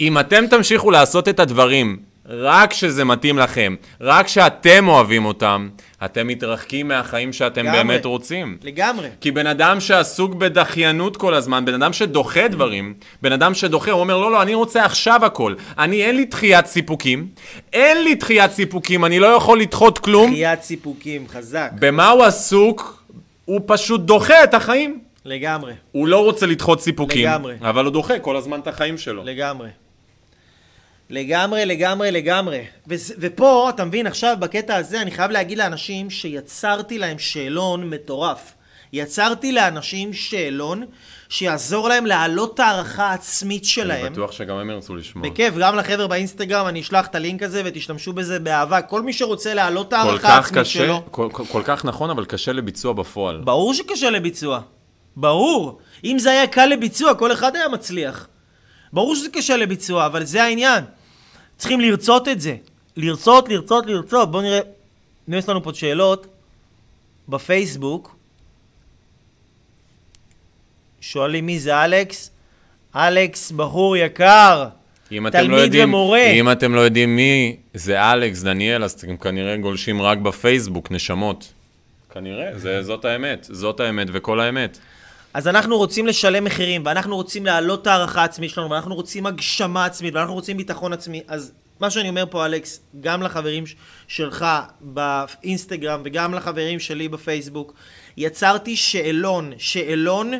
Speaker 2: אם אתם תמשיכו לעשות את הדברים רק כשזה מתאים לכם, רק כשאתם אוהבים אותם, אתם מתרחקים מהחיים שאתם
Speaker 1: לגמרי.
Speaker 2: באמת רוצים.
Speaker 1: לגמרי.
Speaker 2: כי בן אדם שעסוק בדחיינות כל הזמן, בן אדם שדוחה דברים, בן אדם שדוחה, הוא אומר, לא, לא, אני רוצה עכשיו הכל. אני, אין לי דחיית סיפוקים, אין לי דחיית סיפוקים, אני לא יכול לדחות כלום.
Speaker 1: דחיית סיפוקים, חזק.
Speaker 2: במה הוא עסוק? הוא פשוט דוחה את החיים.
Speaker 1: לגמרי.
Speaker 2: הוא לא רוצה לדחות סיפוקים,
Speaker 1: לגמרי.
Speaker 2: אבל הוא דוחה כל הזמן את החיים שלו.
Speaker 1: לגמרי. לגמרי, לגמרי, לגמרי. וזה, ופה, אתה מבין, עכשיו בקטע הזה אני חייב להגיד לאנשים שיצרתי להם שאלון מטורף. יצרתי לאנשים שאלון שיעזור להם להעלות את הערכה העצמית
Speaker 2: אני
Speaker 1: שלהם.
Speaker 2: בטוח שגם הם ירצו לשמוע.
Speaker 1: בכיף, גם לחבר'ה באינסטגרם, אני אשלח את הלינק הזה ותשתמשו בזה באהבה. כל מי שרוצה להעלות את הערכה העצמית
Speaker 2: קשה,
Speaker 1: שלו.
Speaker 2: כל, כל, כל כך נכון, אבל קשה לביצוע בפועל.
Speaker 1: ברור שקשה לביצוע. ברור. אם זה היה קל לביצוע, כל אחד היה מצליח. ברור שזה קשה לביצוע, אבל זה העניין. צריכים לרצות את זה. לרצות, לרצות, לרצות. בואו נראה. הנה יש לנו פה שאלות בפייסבוק. שואלים מי זה אלכס? אלכס, בחור יקר.
Speaker 2: אם אתם
Speaker 1: תלמיד
Speaker 2: לא יודעים,
Speaker 1: ומורה.
Speaker 2: אם אתם לא יודעים מי זה אלכס דניאל, אז אתם כנראה גולשים רק בפייסבוק, נשמות. כנראה, זה, זאת האמת, זאת האמת וכל האמת.
Speaker 1: אז אנחנו רוצים לשלם מחירים, ואנחנו רוצים להעלות את הערכה העצמית שלנו, ואנחנו רוצים הגשמה עצמית, ואנחנו רוצים ביטחון עצמי. אז מה שאני אומר פה, אלכס, גם לחברים שלך באינסטגרם וגם לחברים שלי בפייסבוק, יצרתי שאלון, שאלון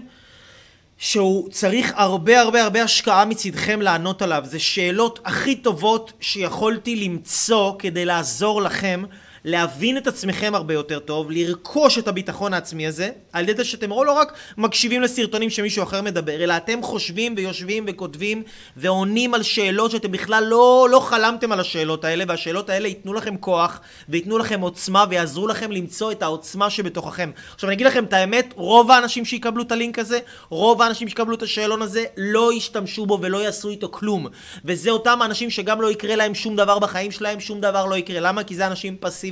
Speaker 1: שהוא צריך הרבה הרבה הרבה השקעה מצדכם לענות עליו. זה שאלות הכי טובות שיכולתי למצוא כדי לעזור לכם להבין את עצמכם הרבה יותר טוב, לרכוש את הביטחון העצמי הזה, על ידי שאתם לא רק מקשיבים לסרטונים שמישהו אחר מדבר, אלא אתם חושבים ויושבים וכותבים ועונים על שאלות שאתם בכלל לא, לא חלמתם על השאלות האלה, והשאלות האלה ייתנו לכם כוח, וייתנו לכם עוצמה, ויעזרו לכם למצוא את העוצמה שבתוככם. עכשיו אני אגיד לכם את האמת, רוב האנשים שיקבלו את הלינק הזה, רוב האנשים שיקבלו את השאלון הזה, לא ישתמשו בו ולא יעשו איתו כלום. וזה אותם האנשים שגם לא יקרה להם שום דבר בחיים שלהם, שום דבר לא יקרה. למה? כי זה אנשים פסיביים.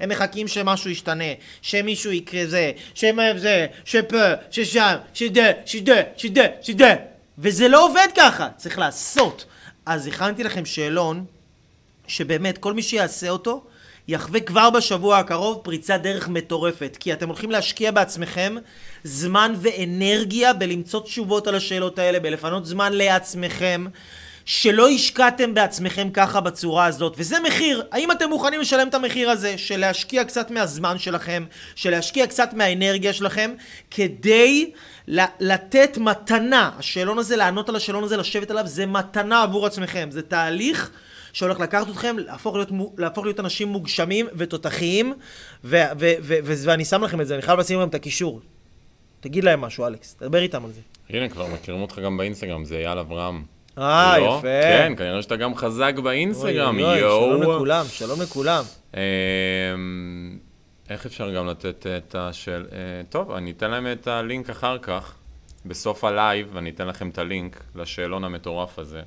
Speaker 1: הם מחכים שמשהו ישתנה, שמישהו יקרה זה, שמה זה, שפה, ששם, שדה, שדה, שדה, שדה. וזה לא עובד ככה, צריך לעשות. אז הכנתי לכם שאלון, שבאמת כל מי שיעשה אותו, יחווה כבר בשבוע הקרוב פריצת דרך מטורפת, כי אתם הולכים להשקיע בעצמכם זמן ואנרגיה בלמצוא תשובות על השאלות האלה, בלפנות זמן לעצמכם. שלא השקעתם בעצמכם ככה בצורה הזאת, וזה מחיר. האם אתם מוכנים לשלם את המחיר הזה של להשקיע קצת מהזמן שלכם, של להשקיע קצת מהאנרגיה שלכם, כדי לתת מתנה, השאלון הזה, לענות על השאלון הזה, לשבת עליו, זה מתנה עבור עצמכם, זה תהליך שהולך לקחת אתכם, להפוך להיות, להפוך להיות אנשים מוגשמים ותותחיים, ו- ו- ו- ואני שם לכם את זה, אני חייב לשים לכם את הקישור. תגיד להם משהו, אלכס, תדבר איתם על זה.
Speaker 2: הנה, כבר מכירים אותך גם באינסטגרם, זה אייל אברהם.
Speaker 1: אה,
Speaker 2: לא?
Speaker 1: יפה.
Speaker 2: כן, כנראה שאתה גם חזק באינסטגרם, יואו.
Speaker 1: שלום לכולם, שלום לכולם.
Speaker 2: אמ, איך אפשר גם לתת את השאל... אה, טוב, אני אתן להם את הלינק אחר כך, בסוף הלייב, אני אתן לכם את הלינק לשאלון המטורף הזה.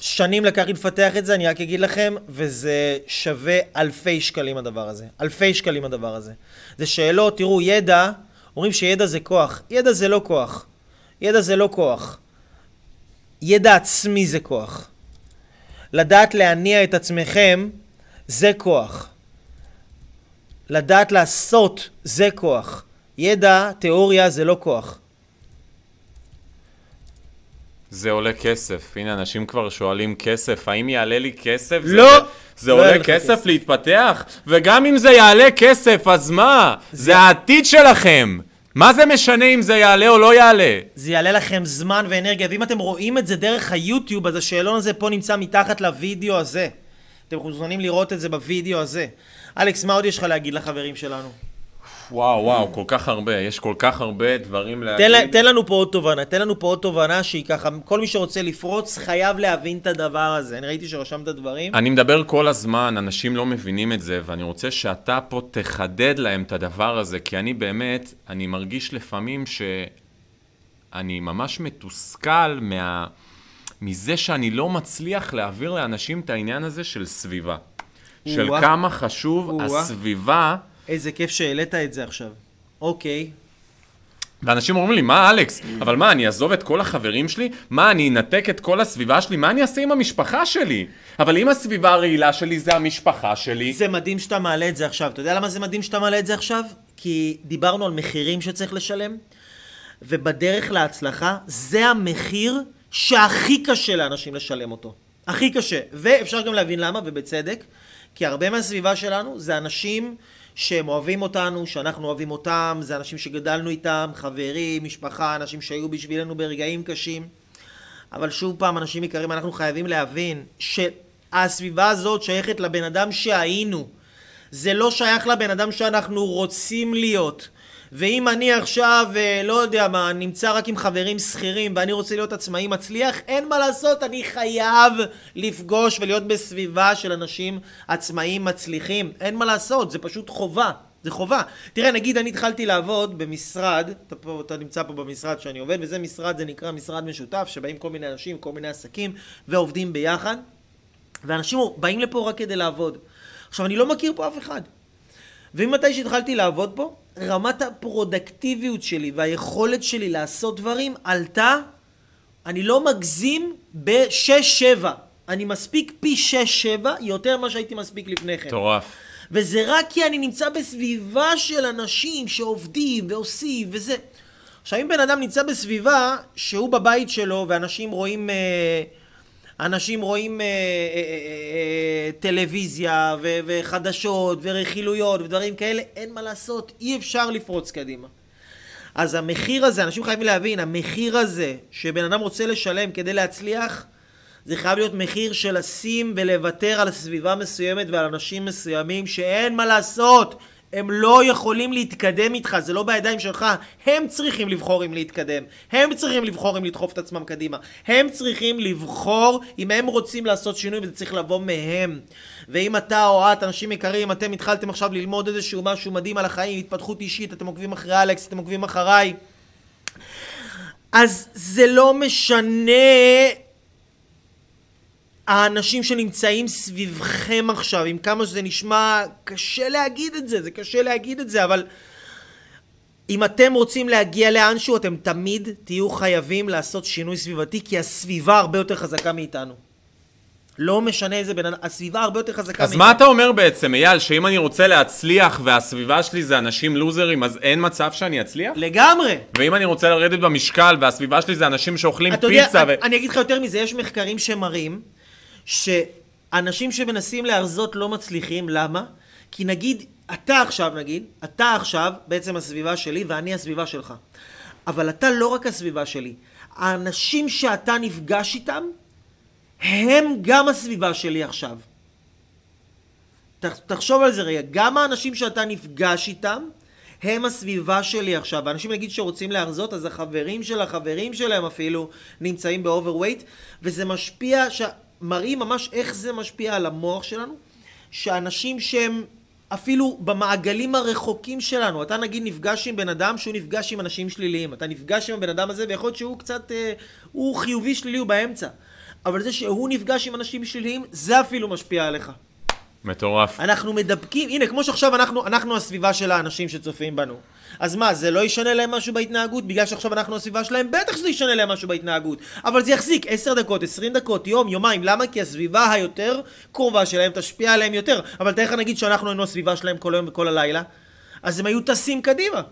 Speaker 1: שנים לקח לי לפתח את זה, אני רק אגיד לכם, וזה שווה אלפי שקלים הדבר הזה. אלפי שקלים הדבר הזה. זה שאלות, תראו, ידע, אומרים שידע זה כוח. ידע זה לא כוח. ידע זה לא כוח. ידע עצמי זה כוח. לדעת להניע את עצמכם זה כוח. לדעת לעשות זה כוח. ידע, תיאוריה זה לא כוח.
Speaker 2: זה עולה כסף. הנה, אנשים כבר שואלים כסף. האם יעלה לי כסף?
Speaker 1: לא!
Speaker 2: זה, זה
Speaker 1: לא
Speaker 2: עולה
Speaker 1: לך
Speaker 2: כסף
Speaker 1: כסף.
Speaker 2: להתפתח? וגם אם זה יעלה כסף, אז מה? זה העתיד שלכם. מה זה משנה אם זה יעלה או לא יעלה?
Speaker 1: זה יעלה לכם זמן ואנרגיה, ואם אתם רואים את זה דרך היוטיוב, אז השאלון הזה פה נמצא מתחת לוידאו הזה. אתם מוזמנים לראות את זה בוידאו הזה. אלכס, מה עוד יש לך להגיד לחברים שלנו?
Speaker 2: וואו, וואו, כל כך הרבה. יש כל כך הרבה דברים להגיד.
Speaker 1: תן, תן לנו פה עוד תובנה, תן לנו פה עוד תובנה שהיא ככה, כל מי שרוצה לפרוץ חייב להבין את הדבר הזה. אני ראיתי שרשמת דברים.
Speaker 2: אני מדבר כל הזמן, אנשים לא מבינים את זה, ואני רוצה שאתה פה תחדד להם את הדבר הזה, כי אני באמת, אני מרגיש לפעמים שאני ממש מתוסכל מה... מזה שאני לא מצליח להעביר לאנשים את העניין הזה של סביבה. של. כמה חשוב. הסביבה,
Speaker 1: איזה כיף שהעלית את זה עכשיו. אוקיי.
Speaker 2: ואנשים אומרים לי, מה אלכס, אבל מה, אני אעזוב את כל החברים שלי? מה, אני אנתק את כל הסביבה שלי? מה אני אעשה עם המשפחה שלי? אבל אם הסביבה הרעילה שלי זה המשפחה שלי,
Speaker 1: זה מדהים שאתה מעלה את זה עכשיו. אתה יודע למה זה מדהים שאתה מעלה את זה עכשיו? כי דיברנו על מחירים שצריך לשלם, ובדרך להצלחה, זה המחיר שהכי קשה לאנשים לשלם אותו. הכי קשה. ואפשר גם להבין למה, ובצדק, כי הרבה מהסביבה שלנו זה אנשים שהם אוהבים אותנו, שאנחנו אוהבים אותם, זה אנשים שגדלנו איתם, חברים, משפחה, אנשים שהיו בשבילנו ברגעים קשים. אבל שוב פעם, אנשים יקרים, אנחנו חייבים להבין שהסביבה הזאת שייכת לבן אדם שהיינו. זה לא שייך לבן אדם שאנחנו רוצים להיות. ואם אני עכשיו, אה, לא יודע מה, נמצא רק עם חברים שכירים ואני רוצה להיות עצמאי מצליח, אין מה לעשות, אני חייב לפגוש ולהיות בסביבה של אנשים עצמאיים מצליחים. אין מה לעשות, זה פשוט חובה. זה חובה. תראה, נגיד אני התחלתי לעבוד במשרד, אתה, פה, אתה נמצא פה במשרד שאני עובד, וזה משרד, זה נקרא משרד משותף, שבאים כל מיני אנשים, כל מיני עסקים, ועובדים ביחד, ואנשים באים לפה רק כדי לעבוד. עכשיו, אני לא מכיר פה אף אחד. ומתי שהתחלתי לעבוד פה, רמת הפרודקטיביות שלי והיכולת שלי לעשות דברים עלתה, אני לא מגזים, ב-6-7. אני מספיק פי 6-7 יותר ממה שהייתי מספיק לפני כן.
Speaker 2: מטורף.
Speaker 1: וזה רק כי אני נמצא בסביבה של אנשים שעובדים ועושים וזה. עכשיו, אם בן אדם נמצא בסביבה שהוא בבית שלו ואנשים רואים... אה, אנשים רואים אה, אה, אה, אה, טלוויזיה ו- וחדשות ורכילויות ודברים כאלה, אין מה לעשות, אי אפשר לפרוץ קדימה. אז המחיר הזה, אנשים חייבים להבין, המחיר הזה שבן אדם רוצה לשלם כדי להצליח, זה חייב להיות מחיר של לשים ולוותר על סביבה מסוימת ועל אנשים מסוימים שאין מה לעשות. הם לא יכולים להתקדם איתך, זה לא בידיים שלך. הם צריכים לבחור אם להתקדם. הם צריכים לבחור אם לדחוף את עצמם קדימה. הם צריכים לבחור אם הם רוצים לעשות שינוי וזה צריך לבוא מהם. ואם אתה או את, אנשים יקרים, אתם התחלתם עכשיו ללמוד איזשהו משהו מדהים על החיים, התפתחות אישית, אתם עוקבים אחרי אלכס, אתם עוקבים אחריי. אז זה לא משנה האנשים שנמצאים סביבכם עכשיו, עם כמה שזה נשמע קשה להגיד את זה, זה קשה להגיד את זה, אבל אם אתם רוצים להגיע לאנשהו, אתם תמיד תהיו חייבים לעשות שינוי סביבתי, כי הסביבה הרבה יותר חזקה מאיתנו. לא משנה איזה בן אדם, הסביבה הרבה יותר חזקה
Speaker 3: אז מה אתה אומר בעצם, אייל, שאם אני רוצה להצליח והסביבה שלי זה אנשים לוזרים, אז אין מצב שאני אצליח?
Speaker 1: לגמרי.
Speaker 3: ואם אני רוצה לרדת במשקל והסביבה שלי זה אנשים שאוכלים
Speaker 1: אתה יודע,
Speaker 3: פיצה ו...
Speaker 1: אני, אני אגיד לך יותר מזה, יש מחקרים שמראים שאנשים שמנסים להרזות לא מצליחים, למה? כי נגיד, אתה עכשיו נגיד, אתה עכשיו בעצם הסביבה שלי ואני הסביבה שלך. אבל אתה לא רק הסביבה שלי. האנשים שאתה נפגש איתם, הם גם הסביבה שלי עכשיו. תחשוב על זה רגע, גם האנשים שאתה נפגש איתם, הם הסביבה שלי עכשיו. ואנשים נגיד שרוצים להרזות, אז החברים של החברים שלהם אפילו נמצאים ב overweight, וזה משפיע, ש... מראים ממש איך זה משפיע על המוח שלנו, שאנשים שהם אפילו במעגלים הרחוקים שלנו, אתה נגיד נפגש עם בן אדם שהוא נפגש עם אנשים שליליים, אתה נפגש עם הבן אדם הזה ויכול להיות שהוא קצת, אה, הוא חיובי שלילי, הוא באמצע. אבל זה שהוא נפגש עם אנשים שליליים, זה אפילו משפיע עליך.
Speaker 3: מטורף.
Speaker 1: אנחנו מדבקים, הנה, כמו שעכשיו אנחנו, אנחנו הסביבה של האנשים שצופים בנו. אז מה, זה לא ישנה להם משהו בהתנהגות? בגלל שעכשיו אנחנו הסביבה שלהם? בטח שזה ישנה להם משהו בהתנהגות. אבל זה יחזיק 10 דקות, 20 דקות, יום, יומיים. למה? כי הסביבה היותר קרובה שלהם תשפיע עליהם יותר. אבל תאר לך נגיד שאנחנו היינו הסביבה שלהם כל היום וכל הלילה, אז הם היו טסים קדימה.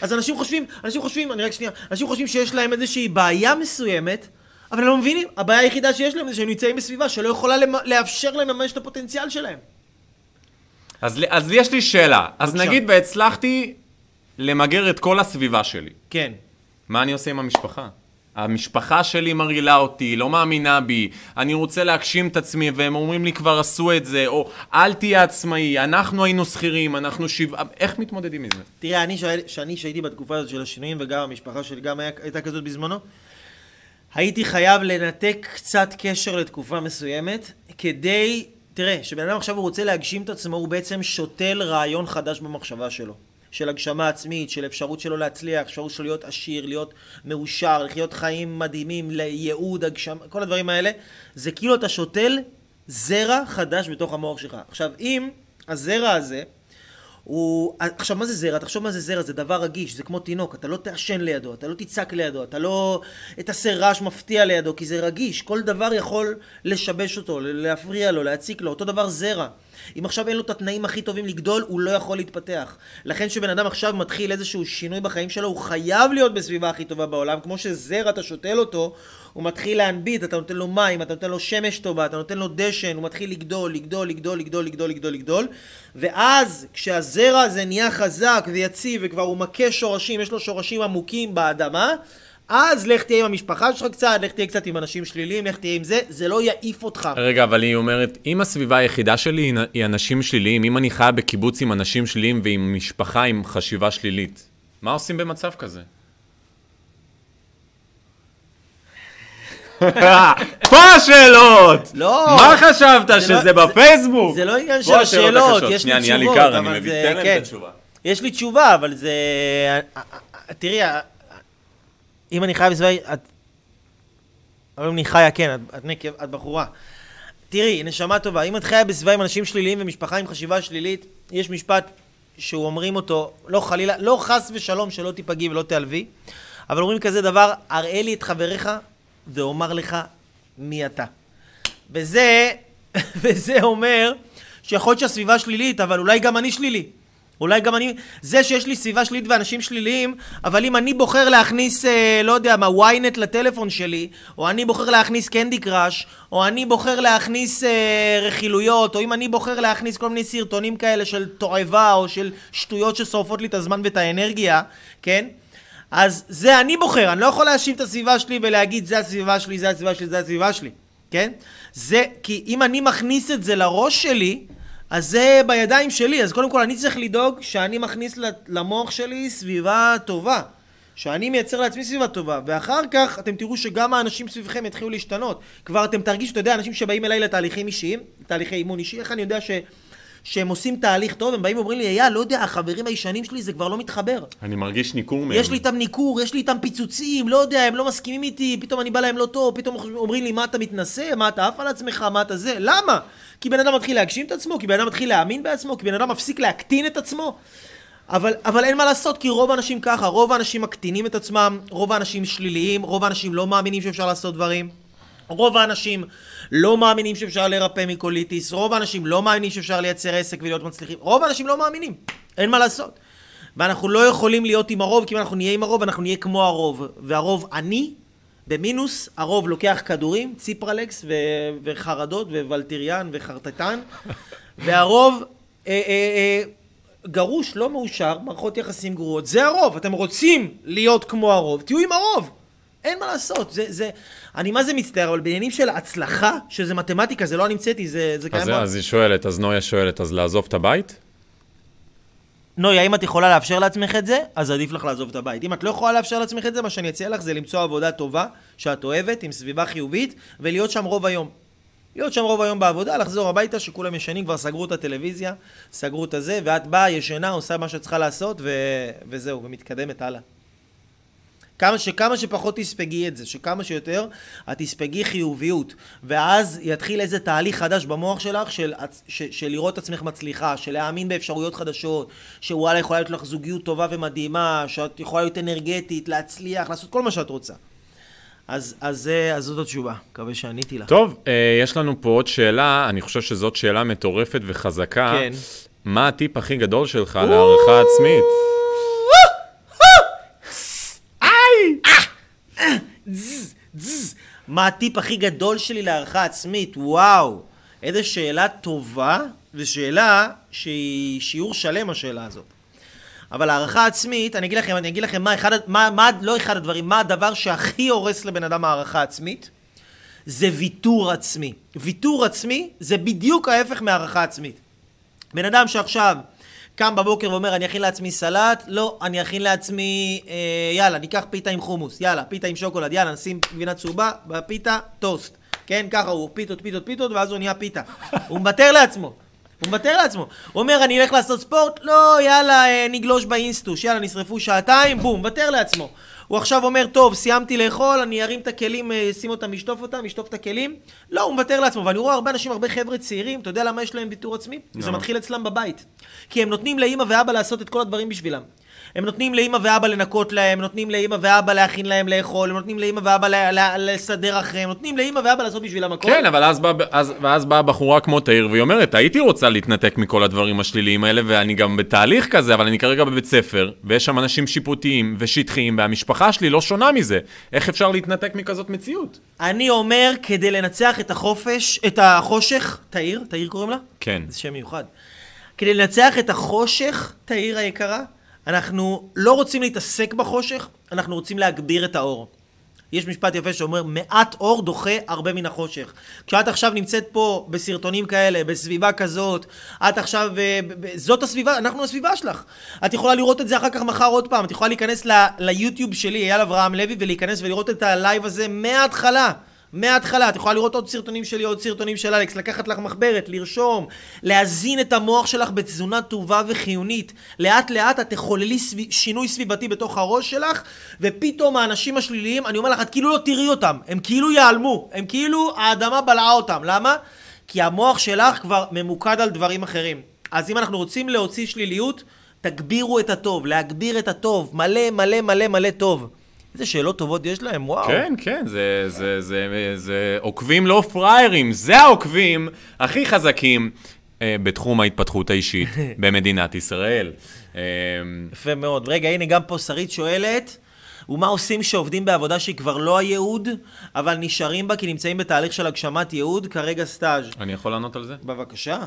Speaker 1: אז אנשים חושבים, אנשים חושבים, אני רק שנייה, אנשים חושבים שיש להם איזושהי בעיה מסוימת, אבל הם לא מבינים, הבעיה היחידה שיש להם זה שהם נמצאים בסביבה שלא יכולה לאפשר להם לממש את הפוטנציאל שלהם.
Speaker 3: אז, אז יש לי שאלה. אז
Speaker 1: בבקשה.
Speaker 3: נגיד והצלחתי למגר את כל הסביבה שלי.
Speaker 1: כן.
Speaker 3: מה אני עושה עם המשפחה? המשפחה שלי מרעילה אותי, לא מאמינה בי, אני רוצה להגשים את עצמי, והם אומרים לי כבר עשו את זה, או אל תהיה עצמאי, אנחנו היינו שכירים, אנחנו שבעה... איך מתמודדים עם זה?
Speaker 1: תראה, אני, שואל- שאני שהייתי בתקופה הזאת של השינויים, וגם המשפחה שלי גם היה, הייתה כזאת בזמנו, הייתי חייב לנתק קצת קשר לתקופה מסוימת, כדי, תראה, כשבן אדם עכשיו הוא רוצה להגשים את עצמו, הוא בעצם שותל רעיון חדש במחשבה שלו. של הגשמה עצמית, של אפשרות שלו להצליח, אפשרות שלו להיות עשיר, להיות מאושר, לחיות חיים מדהימים, לייעוד, הגשמה, כל הדברים האלה, זה כאילו אתה שותל זרע חדש בתוך המוח שלך. עכשיו, אם הזרע הזה, הוא... עכשיו, מה זה זרע? תחשוב מה זה זרע, זה דבר רגיש, זה כמו תינוק, אתה לא תעשן לידו, אתה לא תצעק לידו, אתה לא תעשה רעש מפתיע לידו, כי זה רגיש, כל דבר יכול לשבש אותו, להפריע לו, להציק לו, אותו דבר זרע. אם עכשיו אין לו את התנאים הכי טובים לגדול, הוא לא יכול להתפתח. לכן כשבן אדם עכשיו מתחיל איזשהו שינוי בחיים שלו, הוא חייב להיות בסביבה הכי טובה בעולם, כמו שזרע אתה שותל אותו, הוא מתחיל להנביט, אתה נותן לו מים, אתה נותן לו שמש טובה, אתה נותן לו דשן, הוא מתחיל לגדול, לגדול, לגדול, לגדול, לגדול, לגדול, לגדול, ואז כשהזרע הזה נהיה חזק ויציב וכבר הוא מכה שורשים, יש לו שורשים עמוקים באדמה, אז לך תהיה עם המשפחה שלך קצת, לך תהיה קצת עם אנשים שליליים, לך תהיה עם זה, זה לא יעיף אותך.
Speaker 3: רגע, אבל היא אומרת, אם הסביבה היחידה שלי היא- אנשים שליליים, אם אני חיה בקיבוץ עם אנשים שליליים ועם משפחה עם חשיבה שלילית, מה עושים במצב כזה? פה השאלות!
Speaker 1: לא.
Speaker 3: מה חשבת,
Speaker 1: זה
Speaker 3: שזה
Speaker 1: לא- זה-
Speaker 3: בפייסבוק?
Speaker 1: זה לא עניין של
Speaker 3: השאלות.
Speaker 1: יש לי
Speaker 3: שנייה, נהיה לי
Speaker 1: תשובות,
Speaker 3: קר, אני
Speaker 1: אבל
Speaker 3: מבין.
Speaker 1: זה-
Speaker 3: תן להם
Speaker 1: כן.
Speaker 3: את התשובה.
Speaker 1: יש לי תשובה, אבל זה... תראי, אם אני חיה בסביבה... את- אם אני חיה, כן, את- את את בחורה. תראי, נשמה טובה, אם את חיה בסביבה עם אנשים שליליים ומשפחה עם חשיבה שלילית, יש משפט שהוא אומרים אותו, לא חלילה, לא חס ושלום שלא תיפגעי ולא תיעלבי, אבל אומרים כזה דבר, הראה לי את חבריך ואומר לך מי אתה. וזה, וזה אומר שיכול להיות שהסביבה שלילית, אבל אולי גם אני שלילי. אולי גם אני... זה שיש לי סביבה שלילית ואנשים שליליים, אבל אם אני בוחר להכניס, אה, לא יודע מה, ynet לטלפון שלי, או אני בוחר להכניס קנדי קראש, או אני בוחר להכניס אה, רכילויות, או אם אני בוחר להכניס כל מיני סרטונים כאלה של תועבה, או של שטויות ששורפות לי את הזמן ואת האנרגיה, כן? אז זה אני בוחר, אני לא יכול להאשים את הסביבה שלי ולהגיד זה הסביבה שלי, זה הסביבה שלי, זה הסביבה שלי. כן? זה, כי אם אני מכניס את זה לראש שלי, אז זה בידיים שלי. אז קודם כל אני צריך לדאוג שאני מכניס למוח שלי סביבה טובה. שאני מייצר לעצמי סביבה טובה, ואחר כך אתם תראו שגם האנשים סביבכם יתחילו להשתנות. כבר אתם תרגישו, אתה יודע, אנשים שבאים אליי לתהליכים אישיים, תהליכי אימון אישי, איך אני יודע ש... שהם עושים תהליך טוב, הם באים ואומרים לי, אייל, לא יודע, החברים הישנים שלי זה כבר לא מתחבר.
Speaker 3: אני מרגיש ניכור מהם.
Speaker 1: יש לי איתם ניכור, יש לי איתם פיצוצים, לא יודע, הם לא מסכימים איתי, פתאום אני בא להם לא טוב, פתאום אומרים לי, מה אתה מתנשא, מה אתה עף על עצמך, מה אתה זה, למה? כי בן אדם מתחיל להגשים את עצמו, כי בן אדם מתחיל להאמין בעצמו, כי בן אדם מפסיק להקטין את עצמו. אבל, אבל אין מה לעשות, כי רוב האנשים ככה, רוב האנשים מקטינים את עצמם, רוב האנשים שליליים, רוב האנשים לא מאמינים שאפשר לעשות דברים. רוב האנשים לא מאמינים שאפשר לרפא מקוליטיס, רוב האנשים לא מאמינים שאפשר לייצר עסק ולהיות מצליחים, רוב האנשים לא מאמינים, אין מה לעשות. ואנחנו לא יכולים להיות עם הרוב, כי אם אנחנו נהיה עם הרוב, אנחנו נהיה כמו הרוב. והרוב אני, במינוס, הרוב לוקח כדורים, ציפרלקס ו- וחרדות וולטריאן וחרטטן, והרוב אה, אה, אה, גרוש, לא מאושר, מערכות יחסים גרועות. זה הרוב, אתם רוצים להיות כמו הרוב, תהיו עם הרוב. אין מה לעשות, זה, זה, אני מה זה מצטער, אבל בעניינים של הצלחה, שזה מתמטיקה, זה לא אני המצאתי, זה, זה קיים.
Speaker 3: אז, אז היא שואלת, אז נויה שואלת, אז לעזוב את הבית?
Speaker 1: נויה, אם את יכולה לאפשר לעצמך את זה, אז עדיף לך לעזוב את הבית. אם את לא יכולה לאפשר לעצמך את זה, מה שאני אציע לך זה למצוא עבודה טובה, שאת אוהבת, עם סביבה חיובית, ולהיות שם רוב היום. להיות שם רוב היום בעבודה, לחזור הביתה, שכולם ישנים, כבר סגרו את הטלוויזיה, סגרו את הזה, ואת באה, ישנה, עושה מה שאת צריכה לעשות, ו... וזהו, ומתקדמת הלאה. כמה, שכמה שפחות תספגי את זה, שכמה שיותר את תספגי חיוביות, ואז יתחיל איזה תהליך חדש במוח שלך של, של, של לראות את עצמך מצליחה, של להאמין באפשרויות חדשות, שוואלה יכולה להיות לך זוגיות טובה ומדהימה, שאת יכולה להיות אנרגטית, להצליח, לעשות כל מה שאת רוצה. אז, אז, אז זאת התשובה, מקווה שעניתי לך.
Speaker 3: טוב, אה, יש לנו פה עוד שאלה, אני חושב שזאת שאלה מטורפת וחזקה.
Speaker 1: כן.
Speaker 3: מה הטיפ הכי גדול שלך להערכה עצמית?
Speaker 1: מה הטיפ הכי גדול שלי להערכה עצמית? וואו, איזה שאלה טובה, ושאלה שהיא שיעור שלם השאלה הזאת. אבל הערכה עצמית, אני אגיד לכם, אני אגיד לכם מה אחד, מה, מה, לא אחד הדברים, מה הדבר שהכי הורס לבן אדם הערכה עצמית? זה ויתור עצמי. ויתור עצמי זה בדיוק ההפך מהערכה עצמית. בן אדם שעכשיו קם בבוקר ואומר, אני אכין לעצמי סלט, לא, אני אכין לעצמי, אה, יאללה, ניקח פיתה עם חומוס, יאללה, פיתה עם שוקולד, יאללה, נשים גבינה צהובה, בפיתה, טוסט. כן, ככה הוא פיתות, פיתות, פיתות, ואז הוא נהיה פיתה. הוא מוותר לעצמו. הוא מוותר לעצמו. הוא אומר, אני אלך לעשות ספורט, לא, יאללה, אה, נגלוש באינסטוש, יאללה, נשרפו שעתיים, בום, מוותר לעצמו. הוא עכשיו אומר, טוב, סיימתי לאכול, אני ארים את הכלים, אה, שים אותם, אשטוף אותם, אשטוף את הכלים. לא, הוא מוותר לעצמו. ואני רואה הרבה אנשים, הרבה חבר'ה צעירים, אתה יודע למה יש להם ויתור עצמי? זה מתחיל אצלם בבית. כי הם נותנים לאימא ואבא לעשות את כל הדברים בשבילם. הם נותנים לאימא ואבא לנקות להם, נותנים לאימא ואבא להכין להם לאכול, הם נותנים לאימא ואבא ל- ל- לסדר אחריהם, נותנים לאימא ואבא לעשות בשבילם הכל.
Speaker 3: כן, אבל אז באה אז, ואז באה בחורה כמו תאיר, והיא אומרת, הייתי רוצה להתנתק מכל הדברים השליליים האלה, ואני גם בתהליך כזה, אבל אני כרגע בבית ספר, ויש שם אנשים שיפוטיים ושטחיים, והמשפחה שלי לא שונה מזה. איך אפשר להתנתק מכזאת מציאות?
Speaker 1: אני אומר, כדי לנצח את החופש, את החושך, תאיר, תאיר קוראים לה?
Speaker 3: כן.
Speaker 1: זה שם מיוחד. כדי לנצח את החושך, תאיר היקרה, אנחנו לא רוצים להתעסק בחושך, אנחנו רוצים להגביר את האור. יש משפט יפה שאומר, מעט אור דוחה הרבה מן החושך. כשאת עכשיו נמצאת פה בסרטונים כאלה, בסביבה כזאת, את עכשיו, אה, זאת הסביבה, אנחנו הסביבה שלך. את יכולה לראות את זה אחר כך מחר עוד פעם, את יכולה להיכנס ל- ליוטיוב שלי, אייל אברהם לוי, ולהיכנס ולראות את הלייב הזה מההתחלה. מההתחלה, את יכולה לראות עוד סרטונים שלי, עוד סרטונים של אלכס, לקחת לך מחברת, לרשום, להזין את המוח שלך בתזונה טובה וחיונית. לאט לאט את תחוללי סב... שינוי סביבתי בתוך הראש שלך, ופתאום האנשים השליליים, אני אומר לך, את כאילו לא תראי אותם, הם כאילו ייעלמו, הם כאילו האדמה בלעה אותם. למה? כי המוח שלך כבר ממוקד על דברים אחרים. אז אם אנחנו רוצים להוציא שליליות, תגבירו את הטוב, להגביר את הטוב, מלא מלא מלא מלא טוב. איזה שאלות טובות יש להם, וואו.
Speaker 3: כן, כן, זה, זה, זה, זה, זה עוקבים לא פראיירים, זה העוקבים הכי חזקים אה, בתחום ההתפתחות האישית במדינת ישראל. אה,
Speaker 1: יפה מאוד. רגע, הנה גם פה שרית שואלת, ומה עושים שעובדים בעבודה שהיא כבר לא הייעוד, אבל נשארים בה כי נמצאים בתהליך של הגשמת ייעוד, כרגע סטאז'.
Speaker 3: אני יכול לענות על זה?
Speaker 1: בבקשה.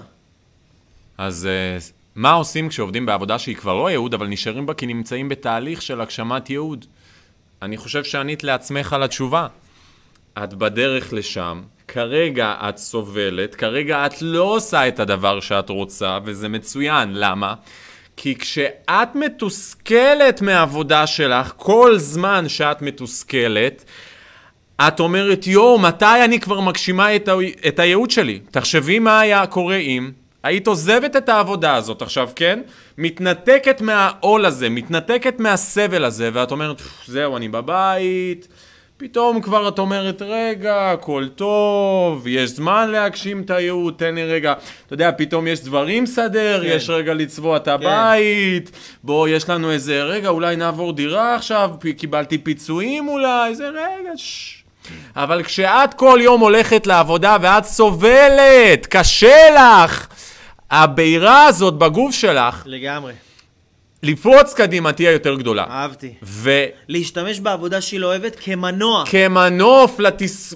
Speaker 3: אז אה, מה עושים כשעובדים בעבודה שהיא כבר לא ייעוד, אבל נשארים בה כי נמצאים בתהליך של הגשמת ייעוד? אני חושב שענית לעצמך על התשובה. את בדרך לשם,
Speaker 2: כרגע את סובלת, כרגע את לא עושה את הדבר שאת רוצה, וזה מצוין. למה? כי כשאת מתוסכלת מהעבודה שלך, כל זמן שאת מתוסכלת, את אומרת, יואו, מתי אני כבר מגשימה את, ה... את הייעוד שלי? תחשבי מה היה קורה אם היית עוזבת את העבודה הזאת עכשיו, כן? מתנתקת מהעול הזה, מתנתקת מהסבל הזה, ואת אומרת, זהו, אני בבית. פתאום כבר את אומרת, רגע, הכל טוב, יש זמן להגשים את הייעוד, תן לי רגע, אתה יודע, פתאום יש דברים לסדר, כן. יש רגע לצבוע את הבית, כן. בוא, יש לנו איזה, רגע, אולי נעבור דירה עכשיו, קיבלתי פיצויים אולי, איזה רגע, ששש. אבל כשאת כל יום הולכת לעבודה ואת סובלת, קשה לך, הבעירה הזאת בגוף שלך,
Speaker 1: לגמרי.
Speaker 2: לפרוץ קדימה תהיה יותר גדולה.
Speaker 1: אהבתי.
Speaker 2: ו...
Speaker 1: להשתמש בעבודה שהיא לא אוהבת כמנוע.
Speaker 2: כמנוף, לתס...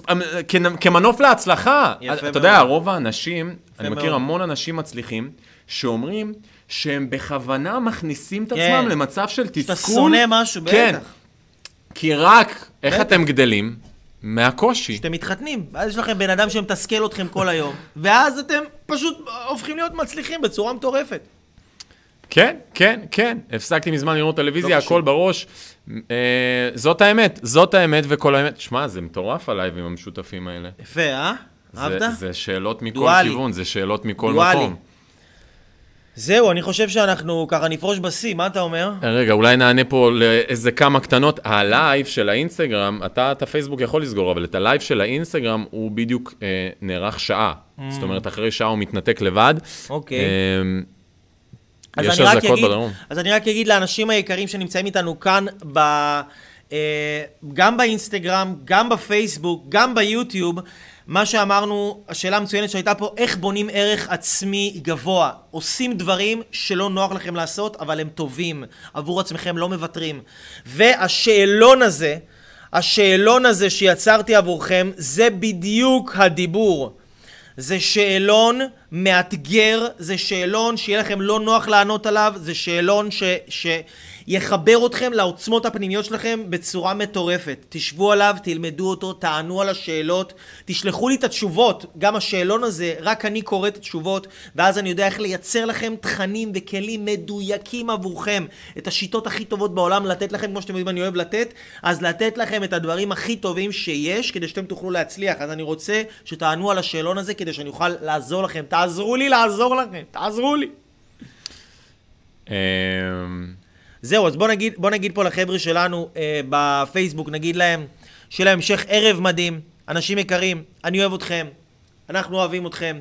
Speaker 2: כמנוף להצלחה.
Speaker 1: יפה
Speaker 2: אתה
Speaker 1: מאוד.
Speaker 2: יודע, רוב האנשים, אני
Speaker 1: מאוד.
Speaker 2: מכיר המון אנשים מצליחים, שאומרים שהם בכוונה מכניסים את
Speaker 1: כן.
Speaker 2: עצמם למצב של תסכול.
Speaker 1: שאתה שונא משהו,
Speaker 2: כן.
Speaker 1: בטח.
Speaker 2: כי רק, איך
Speaker 1: בטח.
Speaker 2: אתם גדלים? מהקושי.
Speaker 1: כשאתם מתחתנים, ואז יש לכם בן אדם שמתסכל אתכם כל היום, ואז אתם פשוט הופכים להיות מצליחים בצורה מטורפת.
Speaker 2: כן, כן, כן. הפסקתי מזמן לראות טלוויזיה,
Speaker 1: לא.
Speaker 2: הכל בראש. אה, זאת האמת, זאת האמת וכל האמת. שמע, זה מטורף עלייב עם המשותפים האלה.
Speaker 1: יפה, אה?
Speaker 2: זה-
Speaker 1: אהבת?
Speaker 2: זה שאלות מכל
Speaker 1: דואלי.
Speaker 2: כיוון, זה שאלות מכל
Speaker 1: דואלי.
Speaker 2: מקום.
Speaker 1: זהו, אני חושב שאנחנו ככה נפרוש בשיא, מה אתה אומר?
Speaker 2: אה, רגע, אולי נענה פה לאיזה כמה קטנות. הלייב של האינסטגרם, אתה את הפייסבוק יכול לסגור, אבל את הלייב של האינסטגרם הוא בדיוק אה, נערך שעה. זאת אומרת, אחרי שעה הוא מתנתק לבד.
Speaker 1: ממ. אוקיי.
Speaker 2: אה,
Speaker 1: אז
Speaker 2: יש
Speaker 1: אני רק
Speaker 2: אזעקות
Speaker 1: אגיד-
Speaker 2: בדרום.
Speaker 1: אז אני רק אגיד לאנשים היקרים שנמצאים איתנו כאן, ב, אה, גם באינסטגרם, גם בפייסבוק, גם ביוטיוב, מה שאמרנו, השאלה המצוינת שהייתה פה, איך בונים ערך עצמי גבוה? עושים דברים שלא נוח לכם לעשות, אבל הם טובים. עבור עצמכם לא מוותרים. והשאלון הזה, השאלון הזה שיצרתי עבורכם, זה בדיוק הדיבור. זה שאלון מאתגר, זה שאלון שיהיה לכם לא נוח לענות עליו, זה שאלון ש, שיחבר אתכם לעוצמות הפנימיות שלכם בצורה מטורפת. תשבו עליו, תלמדו אותו, תענו על השאלות, תשלחו לי את התשובות. גם השאלון הזה, רק אני קורא את התשובות, ואז אני יודע איך לייצר לכם תכנים וכלים מדויקים עבורכם. את השיטות הכי טובות בעולם לתת לכם, כמו שאתם יודעים אני אוהב לתת, אז לתת לכם את הדברים הכי טובים שיש, כדי שאתם תוכלו להצליח. אז אני רוצה שתענו על השאלון הזה, כדי שאני אוכל לעזור לכם. תעזרו לי לעזור לכם, תעזרו לי. זהו, אז בוא נגיד, בוא נגיד פה לחבר'ה שלנו אה, בפייסבוק, נגיד להם, שיהיה להם המשך ערב מדהים, אנשים יקרים, אני אוהב אתכם, אנחנו אוהבים אתכם.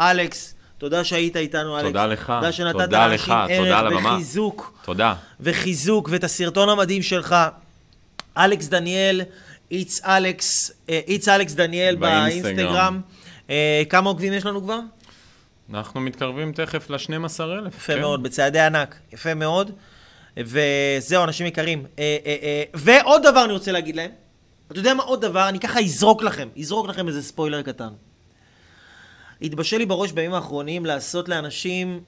Speaker 1: אלכס, תודה שהיית איתנו, אלכס.
Speaker 2: תודה לך,
Speaker 1: תודה שנתת
Speaker 2: תודה
Speaker 1: לאנשים
Speaker 2: לך, תודה על
Speaker 1: ערך
Speaker 2: הבמה.
Speaker 1: וחיזוק,
Speaker 2: תודה.
Speaker 1: וחיזוק, ואת הסרטון המדהים שלך. אלכס דניאל, איץ אלכס, אה, איץ אלכס דניאל
Speaker 2: באינסטגרם.
Speaker 1: באינסטגרם. אה, כמה עוקבים יש לנו כבר?
Speaker 2: אנחנו מתקרבים תכף ל-12,000.
Speaker 1: יפה מאוד, בצעדי ענק, יפה מאוד. וזהו, אנשים יקרים. אה, אה, אה, ועוד דבר אני רוצה להגיד להם. אתה יודע מה עוד דבר? אני ככה אזרוק לכם, אזרוק לכם איזה ספוילר קטן. התבשל לי בראש בימים האחרונים לעשות לאנשים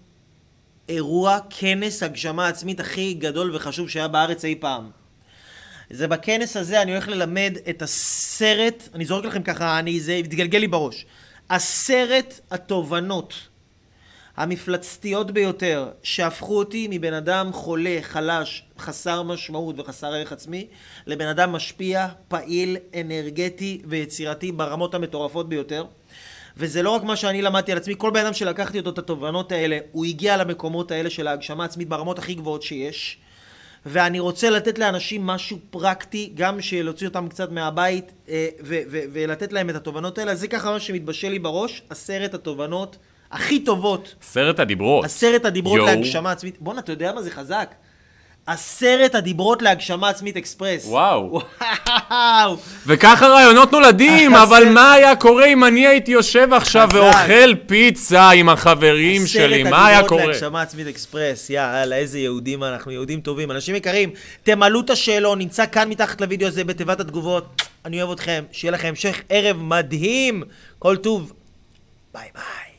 Speaker 1: אירוע, כנס הגשמה עצמית הכי גדול וחשוב שהיה בארץ אי פעם. זה בכנס הזה, אני הולך ללמד את הסרט, אני זורק לכם ככה, אני, זה יתגלגל לי בראש. עשרת התובנות המפלצתיות ביותר שהפכו אותי מבן אדם חולה, חלש, חסר משמעות וחסר ערך עצמי, לבן אדם משפיע, פעיל, אנרגטי ויצירתי ברמות המטורפות ביותר. וזה לא רק מה שאני למדתי על עצמי, כל בן אדם שלקחתי אותו את התובנות האלה, הוא הגיע למקומות האלה של ההגשמה העצמית ברמות הכי גבוהות שיש. ואני רוצה לתת לאנשים משהו פרקטי, גם להוציא אותם קצת מהבית אה, ולתת להם את התובנות האלה. זה ככה מה שמתבשל לי בראש, עשרת התובנות הכי טובות,
Speaker 2: עשרת הדיברות.
Speaker 1: עשרת הדיברות
Speaker 2: יואו.
Speaker 1: להגשמה עצמית. בואנה, אתה יודע מה זה חזק? עשרת הדיברות להגשמה עצמית אקספרס.
Speaker 2: וואו.
Speaker 1: וואו.
Speaker 2: וככה רעיונות נולדים,
Speaker 1: עשרת-
Speaker 2: אבל מה היה קורה אם אני הייתי יושב עכשיו. ואוכל פיצה עם החברים שלי? מה היה
Speaker 1: עשרת
Speaker 2: קורה?
Speaker 1: הדיברות להגשמה עצמית אקספרס, יאללה, איזה יהודים אנחנו, יהודים טובים. אנשים יקרים, תמלאו את השאלון, נמצא כאן מתחת לוידאו הזה בתיבת התגובות. אני אוהב אתכם, שיהיה לכם המשך ערב מדהים. כל טוב. ביי ביי.